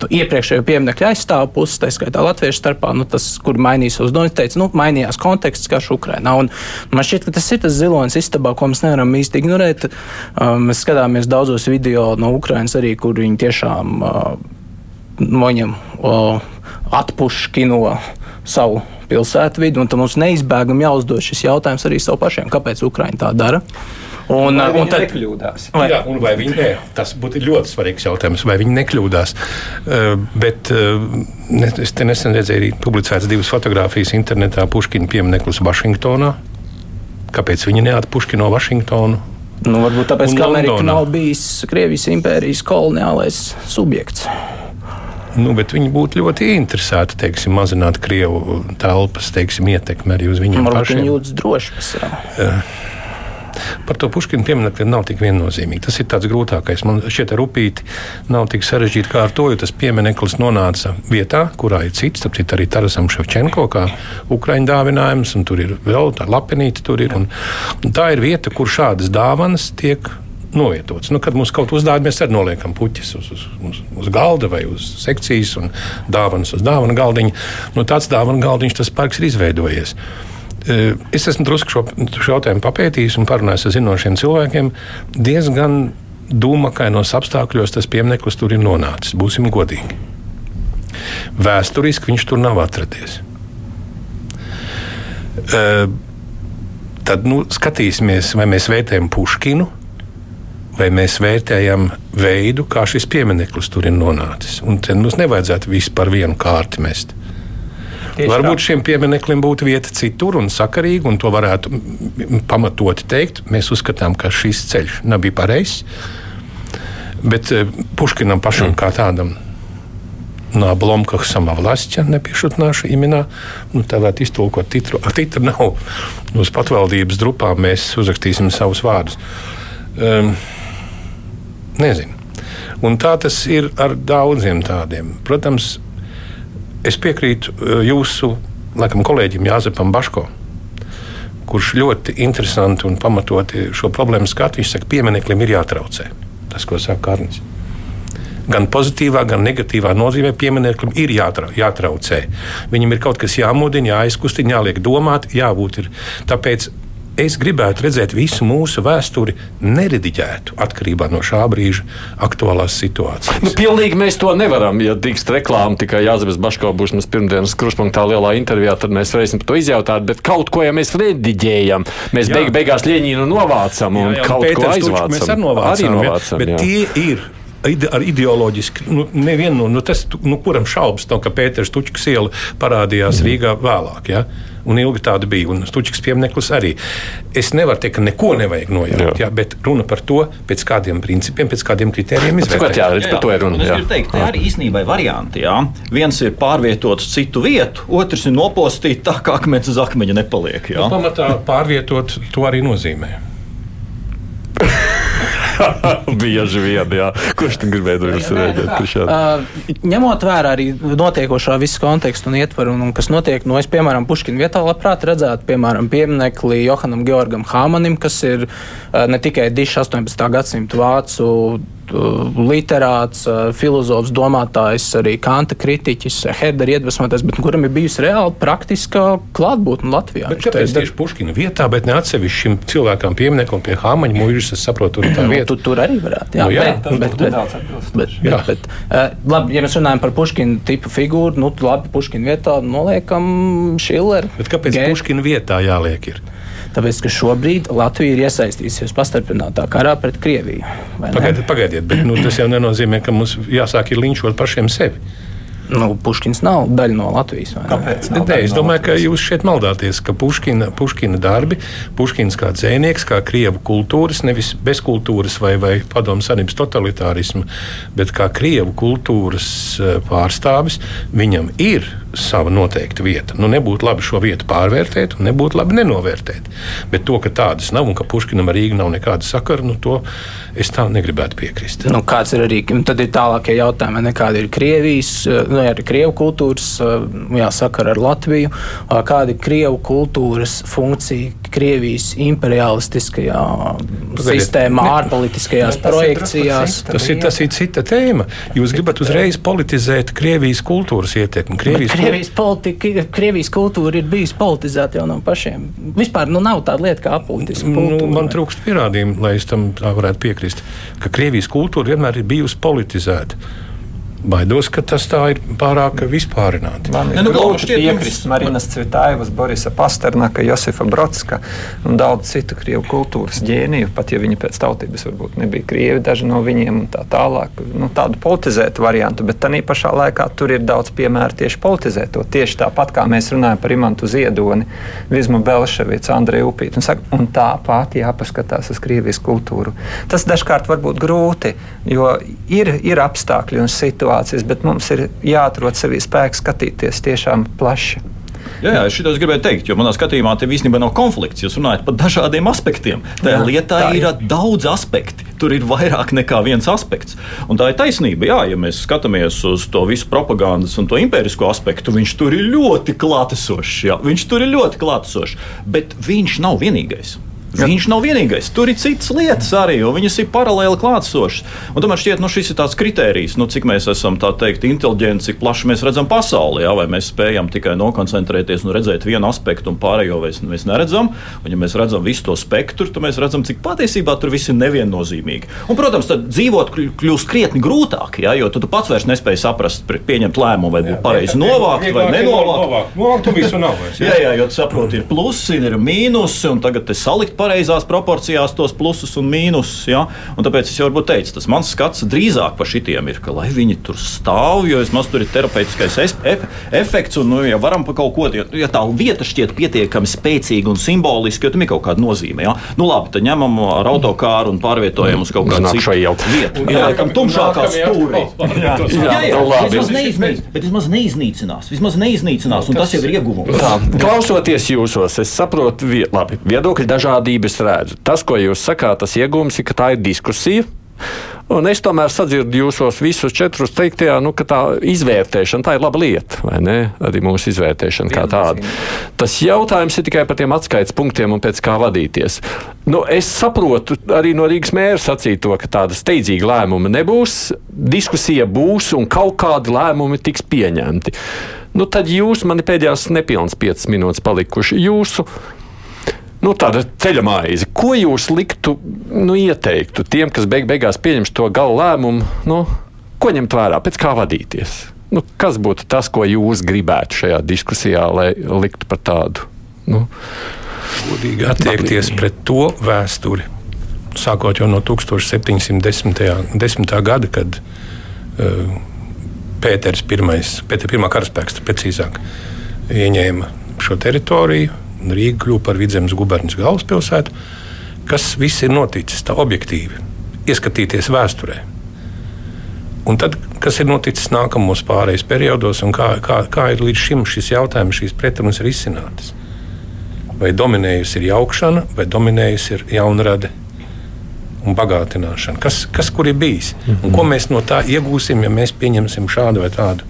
iepriekšējo pieminiektu aizstāvu puses, tā skaitā latviešu starpā, nu, tas, kur mainījās domas, teica, nu, mainījās konteksts karš Ukrainā. Un man šķiet, ka tas ir tas zilonis istabā, ko mēs nevaram īsti ignorēt. Mēs skatāmies daudzos video no Ukrainas arī, kur viņi tiešām noņem atpuškino savu pilsētu vidi, un tam mums neizbēgami jāuzdod šis jautājums arī sev pašiem, kāpēc Ukraiņa tā dara. Un, vai un tad nekļūdās. Vai, Jā, un vai viņi, ne, tas būtu ļoti svarīgs jautājums, vai viņi nekļūdās. Uh, bet uh, ne, es te nesen redzēju, arī publicētas divas fotogrāfijas internetā Puškina piemineklis Vašingtonā. Kāpēc viņi neatpuškino Vašingtonu? Nu, varbūt tāpēc, ka Amerika nav bijis Krievijas impērijas koloniālais subjekts. Nu, viņi būtu ļoti interesēti teiksim, mazināt Krievu telpas teiksim, ietekmi arī uz viņiem. Varbūt viņi jūtas droši. Uh, Par to Puškina pieminekli nav tik viennozīmīgi. Tas ir tāds grūtākais. Man šķiet, ar upīti nav tik sarežģīti kā ar to, jo tas piemineklis nonāca vietā, kurā ir cits, citu arī Tarasam Ševčenko, kā Ukraiņu dāvinājums, un tur ir vēl tā lapenīte. Ir, un, un tā ir vieta, kur šādas dāvanas tiek novietots. Nu, kad mums kaut kas uzdāvina, mēs arī noliekam puķis uz, uz, uz, uz galda vai uz sekcijas un dāvanas uz dāvana galdiņa. Nu, tāds dāvana galdiņš tas parks ir izveidojies. Es esmu drusku šo, šo jautājumu papētījis un parunājis ar zinošiem cilvēkiem. Diezgan dūmakainos apstākļos tas piemineklis tur ir nonācis. Būsim godīgi. Vēsturiski viņš tur nav atradies. Tad nu, skatīsimies, vai mēs vērtējam Puškinu, vai mēs vērtējam veidu, kā šis piemineklis tur ir nonācis. Un mums nevajadzētu visu par vienu kārti mest. Tieši Varbūt tā. šiem piemineklim būtu vieta citur un sakarīga, un to varētu pamatoti teikt. Mēs uzskatām, ka šis ceļš nebija pareizs. Bet Puškinam pašam mm. kā tādam на обломках самовластия, напишут наши имена. Nu, tā varētu iztulkot titru. Titra nav. Uz patvaldības drupām mēs uzrakstīsim savus vārdus. Um, nezinu. Un tā tas ir ar daudziem tādiem. Protams, es piekrītu jūsu laikam, kolēģim Jāzepam Baško, kurš ļoti interesanti un pamatoti šo problēmu skata. Viņš saka, ka piemineklim ir jātraucē. Tas, ko saka Kārnis gan pozitīvā, gan negatīvā nozīmē piemineklim ir jātrau, jātraucē. Viņam ir kaut kas jāmudina, jāizkustina, jāliek domāt, jābūt. Ir. Tāpēc es gribētu redzēt visu mūsu vēsturi nerediģētu atkarībā no šā brīža aktuālās situācijas. Nu, pilnīgi mēs to nevaram. Ja tiks reklāma tikai Jānis Baško būs mums pirmdienas kruspunktā lielā intervijā, tad mēs varēsim to izjautāt. Bet kaut ko, ja mēs rediģējam, mēs beig beigās Lieņinu novācam un jā, jā, kaut Pēters ko aizvācam. Tuču, mēs arī novācam, arī novācam ja, bet jā. tie ir ar ideoloģiski, nu, nevienu, nu, tas, nu, kuram šaubas nav, ka Pēters Tučkas iela parādījās mm. Rīgā vēlāk. Ja? Un ilgi tāda bija, un Stučkas piemineklis arī. Es nevaru teikt, ka neko nevajag nojaukt, jā. Jā, bet runa par to, pēc kādiem principiem, pēc kādiem kritērijiem izvērtēt. Jā, redz, par to ir runa. Es gribu teikt, te arī īstenībā ir varianti. Jā. Viens ir pārvietots citu vietu, otrs ir nopostīt tā, kā akmens uz akmeņa nepaliek. Jā. Nu, pamatā pārvietot to arī nozīmē. Bieži vien, jā. Kurš tam gribēja rēģēt? Uh, ņemot vērā arī notiekošā visu kontekstu un ietvaru, un, un kas notiek, nu, es, piemēram, Puškina vietā labprāt redzētu, piemēram, pieminekli Johanam Georgam Hāmanim, kas ir uh, ne tikai dišs 18. gadsimta vācu literāts, uh, filozofs, domātājs, arī kanta kritiķis, Herdera iedvesmotais, bet kuram ir bijusi reāli praktiska klātbūtne Latvijā. Bet kāpēc tieši Puškina vietā, bet ne atsevišķim cilvēkam piemineklim pie Hāmaņa mūžas, es saprotu, tur tā nu, vieta. Tu, tur arī varētu, jā. Nu, jā, bet, bet, bet, bet, bet, jā. bet, bet, uh, labi, ja mēs runājam par Puškina tipu figūru, nu, labi, Puškina vietā noliekam Šileru. Bet kāpēc Ge... Puškina vietā jāliek ir? Tāpēc, ka šobrīd Latvija ir iesaistījusies pastiprinātā karā pret Krieviju. Pagaidiet, pagaidiet, bet nu, tas jau nenozīmē, ka mums jāsāk ir linčot pašiem sevi. Nu, Puškins nav daļa no Latvijas. Kāpēc? Ne, ne, es domāju, ka jūs šeit maldāties, ka Puškina, Puškina darbi, Puškins kā dzēnieks, kā krievu kultūras, nevis bezkultūras vai, vai padomu sanības totalitārismu, bet kā krievu kultūras eh, pārstāvis, viņam ir sava noteikta vieta. Nu, nebūtu labi šo vietu pārvērtēt, un nebūtu labi nenovērtēt. Bet to, ka tādas nav un ka Puškinam ar Rīgu nav nekāda sakara, nu, to es tā negribētu piekrist. Nu, kāds ir arī tad ir tālākie jautājumi, nekāda ir Krievijas, nu, arī Krievu kultūras jā, sakara ar Latviju, kāda ir Krievu kultūras funkcija Krievijas imperialistiskajā Pagaidiet, sistēmā, ne, ārpolitiskajās ne, projekcijās. Tas ir, tas ir cita tēma. Jūs gribat uzreiz politizēt Krievijas kultūras ietekmi. Krievijas Krievijas, politika, Krievijas kultūra ir bijusi politizēta jau no pašiem. Vispār nu, nav tāda lieta kā apolitiska. Nu, man trūkst pierādījumu, lai es tam varētu piekrist, ka Krievijas kultūra vienmēr ir bijusi politizēta. Baidos, ka tas tā ir pārāk vispārināti. Man ir nu, grūti piekrist Marinas Cvitājas, Borisa Pasternaka, Josifa Brodska un daudz citu krievu kultūras ģēniju, pat ja viņi pēc tautības varbūt nebija krievi, daži no viņiem un tā tālāk. Nu, tādu politizētu variantu, bet tā pašā laikā tur ir daudz piemēru tieši politizēto. Tieši tāpat kā mēs runājam par Imantu Ziedoni, Vizmu Belševicu, Andreju Upītu. Un, saka, un tāpat jāpaskatās uz Krievijas kultūru. Tas dažkārt var būt grūti, jo ir, ir apstākļi un situācijas situācijas, bet mums ir jāatrod sevī spēks skatīties tiešām plaši. Jā, jā, es gribēju teikt, jo manā skatījumā te īstenībā nav konflikts. Jūs runājat par dažādiem aspektiem. Tajā jā, lietā tā ir. ir daudz aspekti. Tur ir vairāk nekā viens aspekts. Un tā ir taisnība. Jā, ja mēs skatāmies uz to visu propagandas un to impērisko aspektu, viņš tur ir ļoti klātesošs. Jā, viņš tur ir ļoti klātesošs. Bet viņš nav vienīgais. Viņš nav vienīgais. Tur ir citas lietas arī, un viņas ir paralēli klātsošas. Un tomēr šķiet, nu, šis ir tāds kriterijs, nu, cik mēs esam teikt, inteliģenti, cik plaši mēs redzam pasauli. Jā, vai mēs spējam tikai nokoncentrēties un redzēt vienu aspektu, un pārējo mēs, mēs neredzam. Un, ja mēs redzam visu to spektru, tad mēs redzam, cik patiesībā tur viss ir neviennozīmīgi. Un, protams, tad dzīvot kļūst krietni grūtāk, jā, jo tu pats vairs nespēji saprast, pieņemt lēmumu, vai būtu pareizi novākt vai nenovākt. Novākt visu nav. Jā, jā, jo tu saproti, ir plusi, ir mīnusi, un tagad te salikt pareizās proporcijās tos plusus un mīnusus. Ja? Un tāpēc es jau varbūt teicu, tas mans skats drīzāk par šitiem ir, ka lai viņi tur stāv, jo es maz tur ir terapeitiskais ef efekts, un nu, ja varam pa kaut ko, ja, ja tā vieta šķiet pietiekami spēcīga un simboliska, jo tam ir kaut kāda nozīme. Ja? Nu labi, tad ņemam ar autokāru un pārvietojam uz kaut kādu citu vietu. Jā, laikam tumšākā stūrī. Jā, jā, jā, vismaz neiznīcinās, bet vismaz neiznīcinās. Vismaz neiznīcinās, un tas jau ir ieguvums. Klausoties jūsos, es saprotu, labi, viedokļi dažādi parādības redzu. Tas, ko jūs sakāt, tas iegūms ir, ka tā ir diskusija. Un es tomēr sadzirdu jūsos visus četrus teiktajā, nu, ka tā izvērtēšana tā ir laba lieta, vai ne? Arī mūsu izvērtēšana kā tāda. Tas jautājums ir tikai par tiem atskaites punktiem un pēc kā vadīties. Nu, es saprotu arī no Rīgas mēra sacīto, ka tāda steidzīga lēmuma nebūs, diskusija būs un kaut kādi lēmumi tiks pieņemti. Nu, tad jūs man ir pēdējās nepilnas piecas minūtes palikuši. Jūsu nu, tāda ceļa maize. Ko jūs liktu, nu, ieteiktu tiem, kas beig beigās pieņems to galu lēmumu, nu, ko ņemt vērā, pēc kā vadīties? Nu, kas būtu tas, ko jūs gribētu šajā diskusijā, lai liktu par tādu? Nu, Godīgi attiekties pret to vēsturi, sākot no 1710. gada, kad uh, Pēters I, Pēters I karaspēks, precīzāk, ieņēma šo teritoriju Rīga kļuva par vidzemes guberņas galvaspilsētu. Kas viss ir noticis tā objektīvi, ieskatīties vēsturē. Un tad, kas ir noticis nākamos pārejas periodos, un kā, kā, kā ir līdz šim šis jautājums, šīs pretrunas ir izsinātas? Vai dominējusi ir jaukšana, vai dominējusi ir jaunrade un bagātināšana? Kas, kas kur ir bijis? -hmm. Un ko mēs no tā iegūsim, ja mēs pieņemsim šādu vai tādu,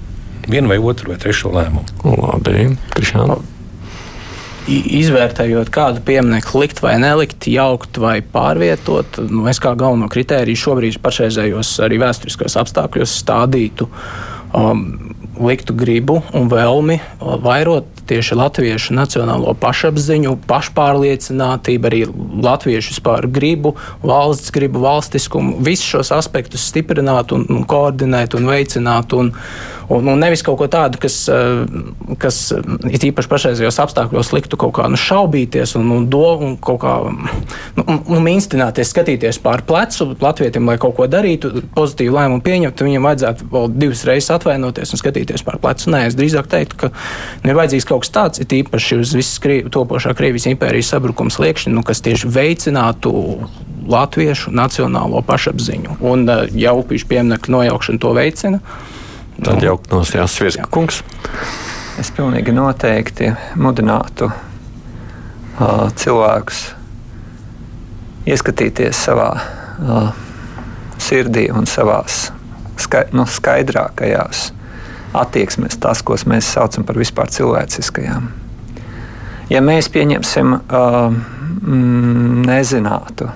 vienu vai otru vai trešo lēmumu? Labi, Krišāna izvērtējot, kādu pieminiektu likt vai nelikt, jaukt vai pārvietot, nu, es kā galveno kritēriju šobrīd pašreizējos arī vēsturiskos apstākļos stādītu. Um, liktu gribu un vēlmi vairot tieši latviešu nacionālo pašapziņu, pašpārliecinātību, arī latviešu vispār gribu, valsts gribu, valstiskumu, visus šos aspektus stiprināt un, un koordinēt un veicināt. Un, Un, un nevis kaut ko tādu, kas, eh, kas eh, ir īpaši pašreizējos apstākļos liktu kaut kā nu, šaubīties un, un, do, un kaut kā nu, nu, mīnstināties, skatīties pār plecu Latvijam, lai kaut ko darītu, pozitīvu lēmumu pieņemtu, viņam vajadzētu vēl divas reizes atvainoties un skatīties pār plecu. Nē, es drīzāk teiktu, ka nu, ir vajadzīgs kaut kas tāds, ir īpaši uz visas krievi, topošā Krievijas impērijas sabrukuma sliekšņa, nu, kas tieši veicinātu latviešu nacionālo pašapziņu. Un uh, jau upīšu pieminiektu nojaukšana to veicina. Tad jau nosījās Svieska kungs. Es pilnīgi noteikti mudinātu uh, cilvēkus ieskatīties savā uh, sirdī un savā skai, nu, skaidrākajās attieksmēs, tās, ko mēs saucam par vispār cilvēciskajām. Ja mēs pieņemsim, uh, mm, nezinātu,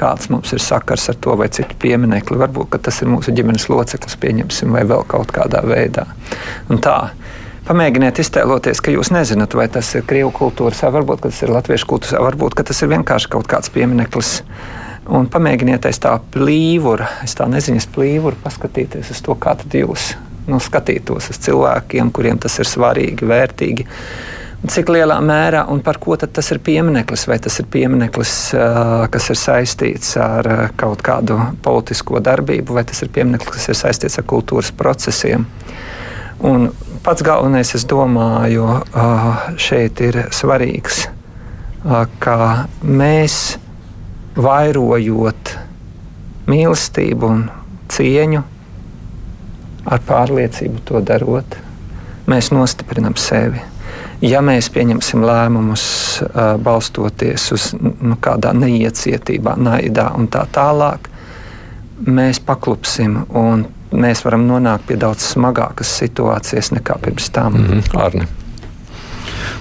kāds mums ir sakars ar to vai citu pieminiekli. Varbūt tas ir mūsu ģimenes loceklis, pieņemsim, vai vēl kaut kādā veidā. Un tā. Pamēģiniet iztēloties, ka jūs nezināt, vai tas ir krievu kultūras, vai varbūt tas ir latviešu kultūras, vai varbūt tas ir vienkārši kaut kāds piemineklis. Un pamēģiniet aiz tā plīvura, aiz tā neziņas plīvura, paskatīties uz to, kā jūs nu, skatītos uz cilvēkiem, kuriem tas ir svarīgi, vērtīgi cik lielā mērā un par ko tas ir piemineklis. Vai tas ir piemineklis, kas ir saistīts ar kaut kādu politisko darbību, vai tas ir piemineklis, kas ir saistīts ar kultūras procesiem. Un pats galvenais, es domāju, šeit ir svarīgs, ka mēs vairojot mīlestību un cieņu, ar pārliecību to darot, mēs nostiprinam sevi ja mēs pieņemsim lēmumus balstoties uz nu, kādā neiecietībā, naidā un tā tālāk, mēs paklupsim un mēs varam nonākt pie daudz smagākas situācijas nekā pirms tam. Mm -hmm. Arne.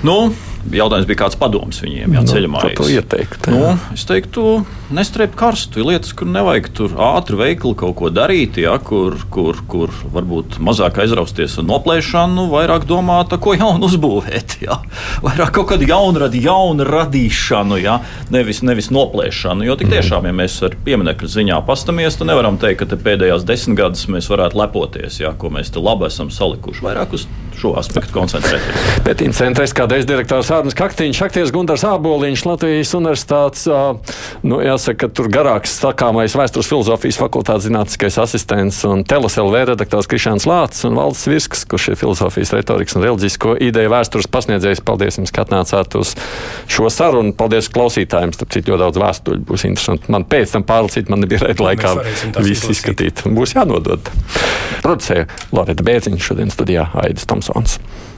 Nu, jautājums bija, kāds padoms viņiem jā, ceļamā. Ko tu ieteiktu? Nu, es teiktu, nestrēp karstu. Ir lietas, kur nevajag tur ātri veikli kaut ko darīt, jā, kur, kur, kur varbūt mazāk aizrausties ar noplēšanu, vairāk domāt, ko jaunu uzbūvēt. Jā. Vairāk kaut kādu jaunu, radi, jaunu radīšanu, jā, nevis, nevis noplēšanu. Jo tik tiešām, ja mēs ar pieminiektu ziņā pastamies, tad nevaram teikt, ka pēdējās desmit gadus mēs varētu lepoties, jā, ko mēs te labi esam salikuši. Vairāk uz šo aspektu koncentrēties. Pētījuma centra kādreiz direktors Arnēs Kaktiņš, akties Gundars Āboliņš, Latvijas universitātes, nu, jāsaka, tur garāks sakāmais vēstures filozofijas fakultātes zinātniskais asistents un TLSLV redaktors Krišāns Lācis un Valdes Virsks, kurš ir filozofijas retorikas un reliģisko ideju vēstures pasniedzējs. Paldies jums, ka atnācāt uz šo sarunu. Paldies klausītājiem. Starp citu, ļoti daudz vēstuļu būs interesanti. Man pēc tam pārlasīt, man nebija reita laikā viss izskatīt. Būs jānodod. Producēja Loreta Bērziņš šodien studijā Aidis Tomsons.